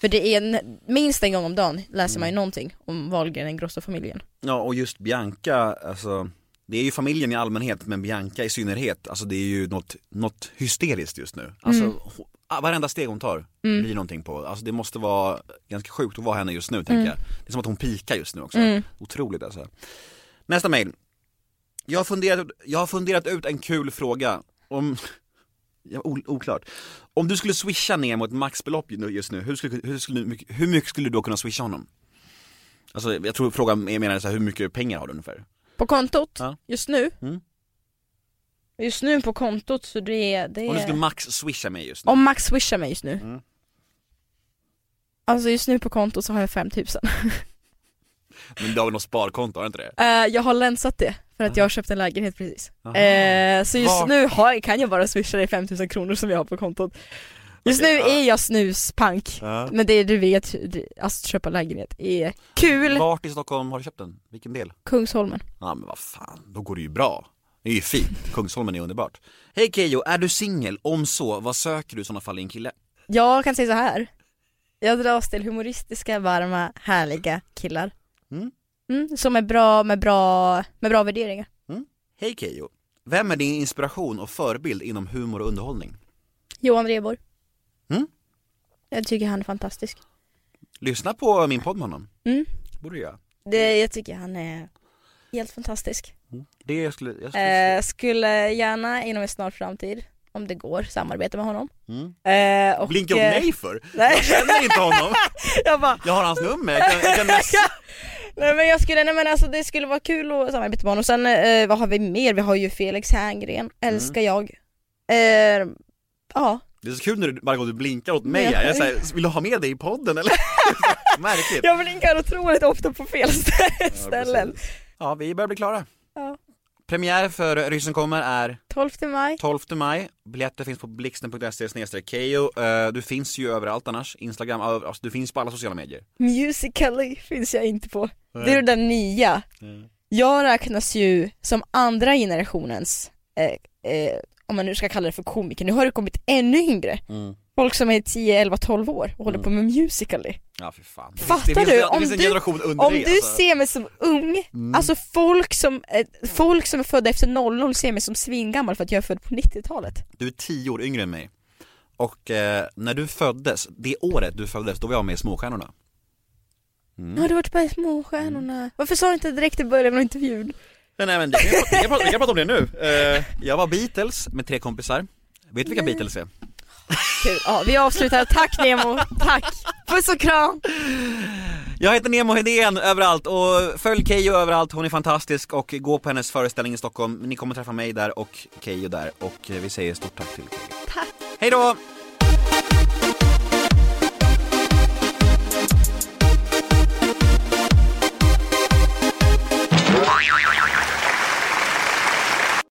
För det är en, minst en gång om dagen läser man ju någonting om Wahlgren Ingrosso-familjen Ja och just Bianca, alltså det är ju familjen i allmänhet men Bianca i synnerhet, alltså det är ju något, något hysteriskt just nu. Alltså ah, varenda steg hon tar blir någonting på, alltså det måste vara ganska sjukt att vara henne just nu tänker jag. Det är som att hon pikar just nu också, otroligt alltså. Nästa mail. Jag har, funderat, jag har funderat ut en kul fråga om, ja, oklart. Om du skulle swisha ner mot maxbelopp just nu, hur, skulle, hur, skulle, hur mycket skulle du då kunna swisha honom? Alltså jag tror frågan är menar så här, hur mycket pengar har du ungefär? På kontot, Ja. just nu? Mm. Just nu på kontot så det är, det Om du är... skulle max swisha mig just nu? Om Max swishar mig just nu Mm. Alltså just nu på kontot så har jag 5000 Men du har väl något sparkonto, har du inte det? uh, Jag har länsat det för att jag har köpt en lägenhet precis Aha. Eh, Så just Vart? nu har, kan jag bara swisha dig 5000 kronor som jag har på kontot Just Okej, nu ja. är jag snuspank. Men det du vet, det- att köpa lägenhet är kul Vart i Stockholm har du köpt den? Vilken del? Kungsholmen Ja men vad fan, då går det ju bra Det är ju fint, Kungsholmen är underbart Hej Keyyo, är du singel? Om så, vad söker du i sådana fall i en kille? Jag kan säga så här. Jag dras till humoristiska, varma, härliga killar Mm. Mm, Som är bra med bra, med bra värderingar Hej Keyyo, vem är din inspiration och förebild inom humor och underhållning? Johan Rheborg Mm. Jag tycker han är fantastisk Lyssna på min podd med honom, Mm. borde göra det, Jag tycker han är helt fantastisk Det jag skulle, jag skulle eh, Skulle gärna inom en snar framtid, om det går, samarbeta med honom Mm. eh, och, Blinkar eh, nej för? Nej. Jag känner inte honom, jag bara, jag har hans nummer, jag kan, jag kan nej men jag skulle, nej men alltså det skulle vara kul att samarbeta med honom. Sen eh, vad har vi mer? Vi har ju Felix Herngren, älskar jag. Eh, ja, Det är så kul när du, varje gång du blinkar åt mig jag säger, vill du ha med dig i podden eller? Märkligt. Jag blinkar otroligt ofta på fel stä- ställen. Ja, vi börjar bli klara. Ja. Premiär för Ryssen kommer är 12 maj. 12 maj, biljetter finns på blixten.se Keyyo. Eh, Du finns ju överallt annars, Instagram, alltså, du finns på alla sociala medier. Musically finns jag inte på. Det är den nya. Jag räknas ju som andra generationens, eh, eh, om man nu ska kalla det för komiker, nu har det kommit ännu yngre. Mm. Folk som är 10, 11, 12 år och håller på med Musically. Ja fy fan. Fattar det du? Om du- Om dig du alltså. ser mig som ung, alltså folk som, eh, folk som är födda efter 00 ser mig som svingammal för att jag är född på 90-talet. Du är 10 år yngre än mig. Och eh, när du föddes, det året du föddes, då var jag med i Småstjärnorna. Ja, du har varit på Småstjärnorna. Varför sa du inte direkt i början av intervjun? Nej, nej men vi kan, vi, kan prata, vi kan prata om det nu. Eh, jag var Beatles med tre kompisar. Vet du vilka Beatles är? Kul. Ja, vi avslutar. Tack Nemo, tack! Puss och kram! Jag heter Nemo Hedén överallt och följ Keyyo överallt, hon är fantastisk och gå på hennes föreställning i Stockholm. Ni kommer träffa mig där och Keyyo där och vi säger stort tack till Keyyo. Tack! Hej då!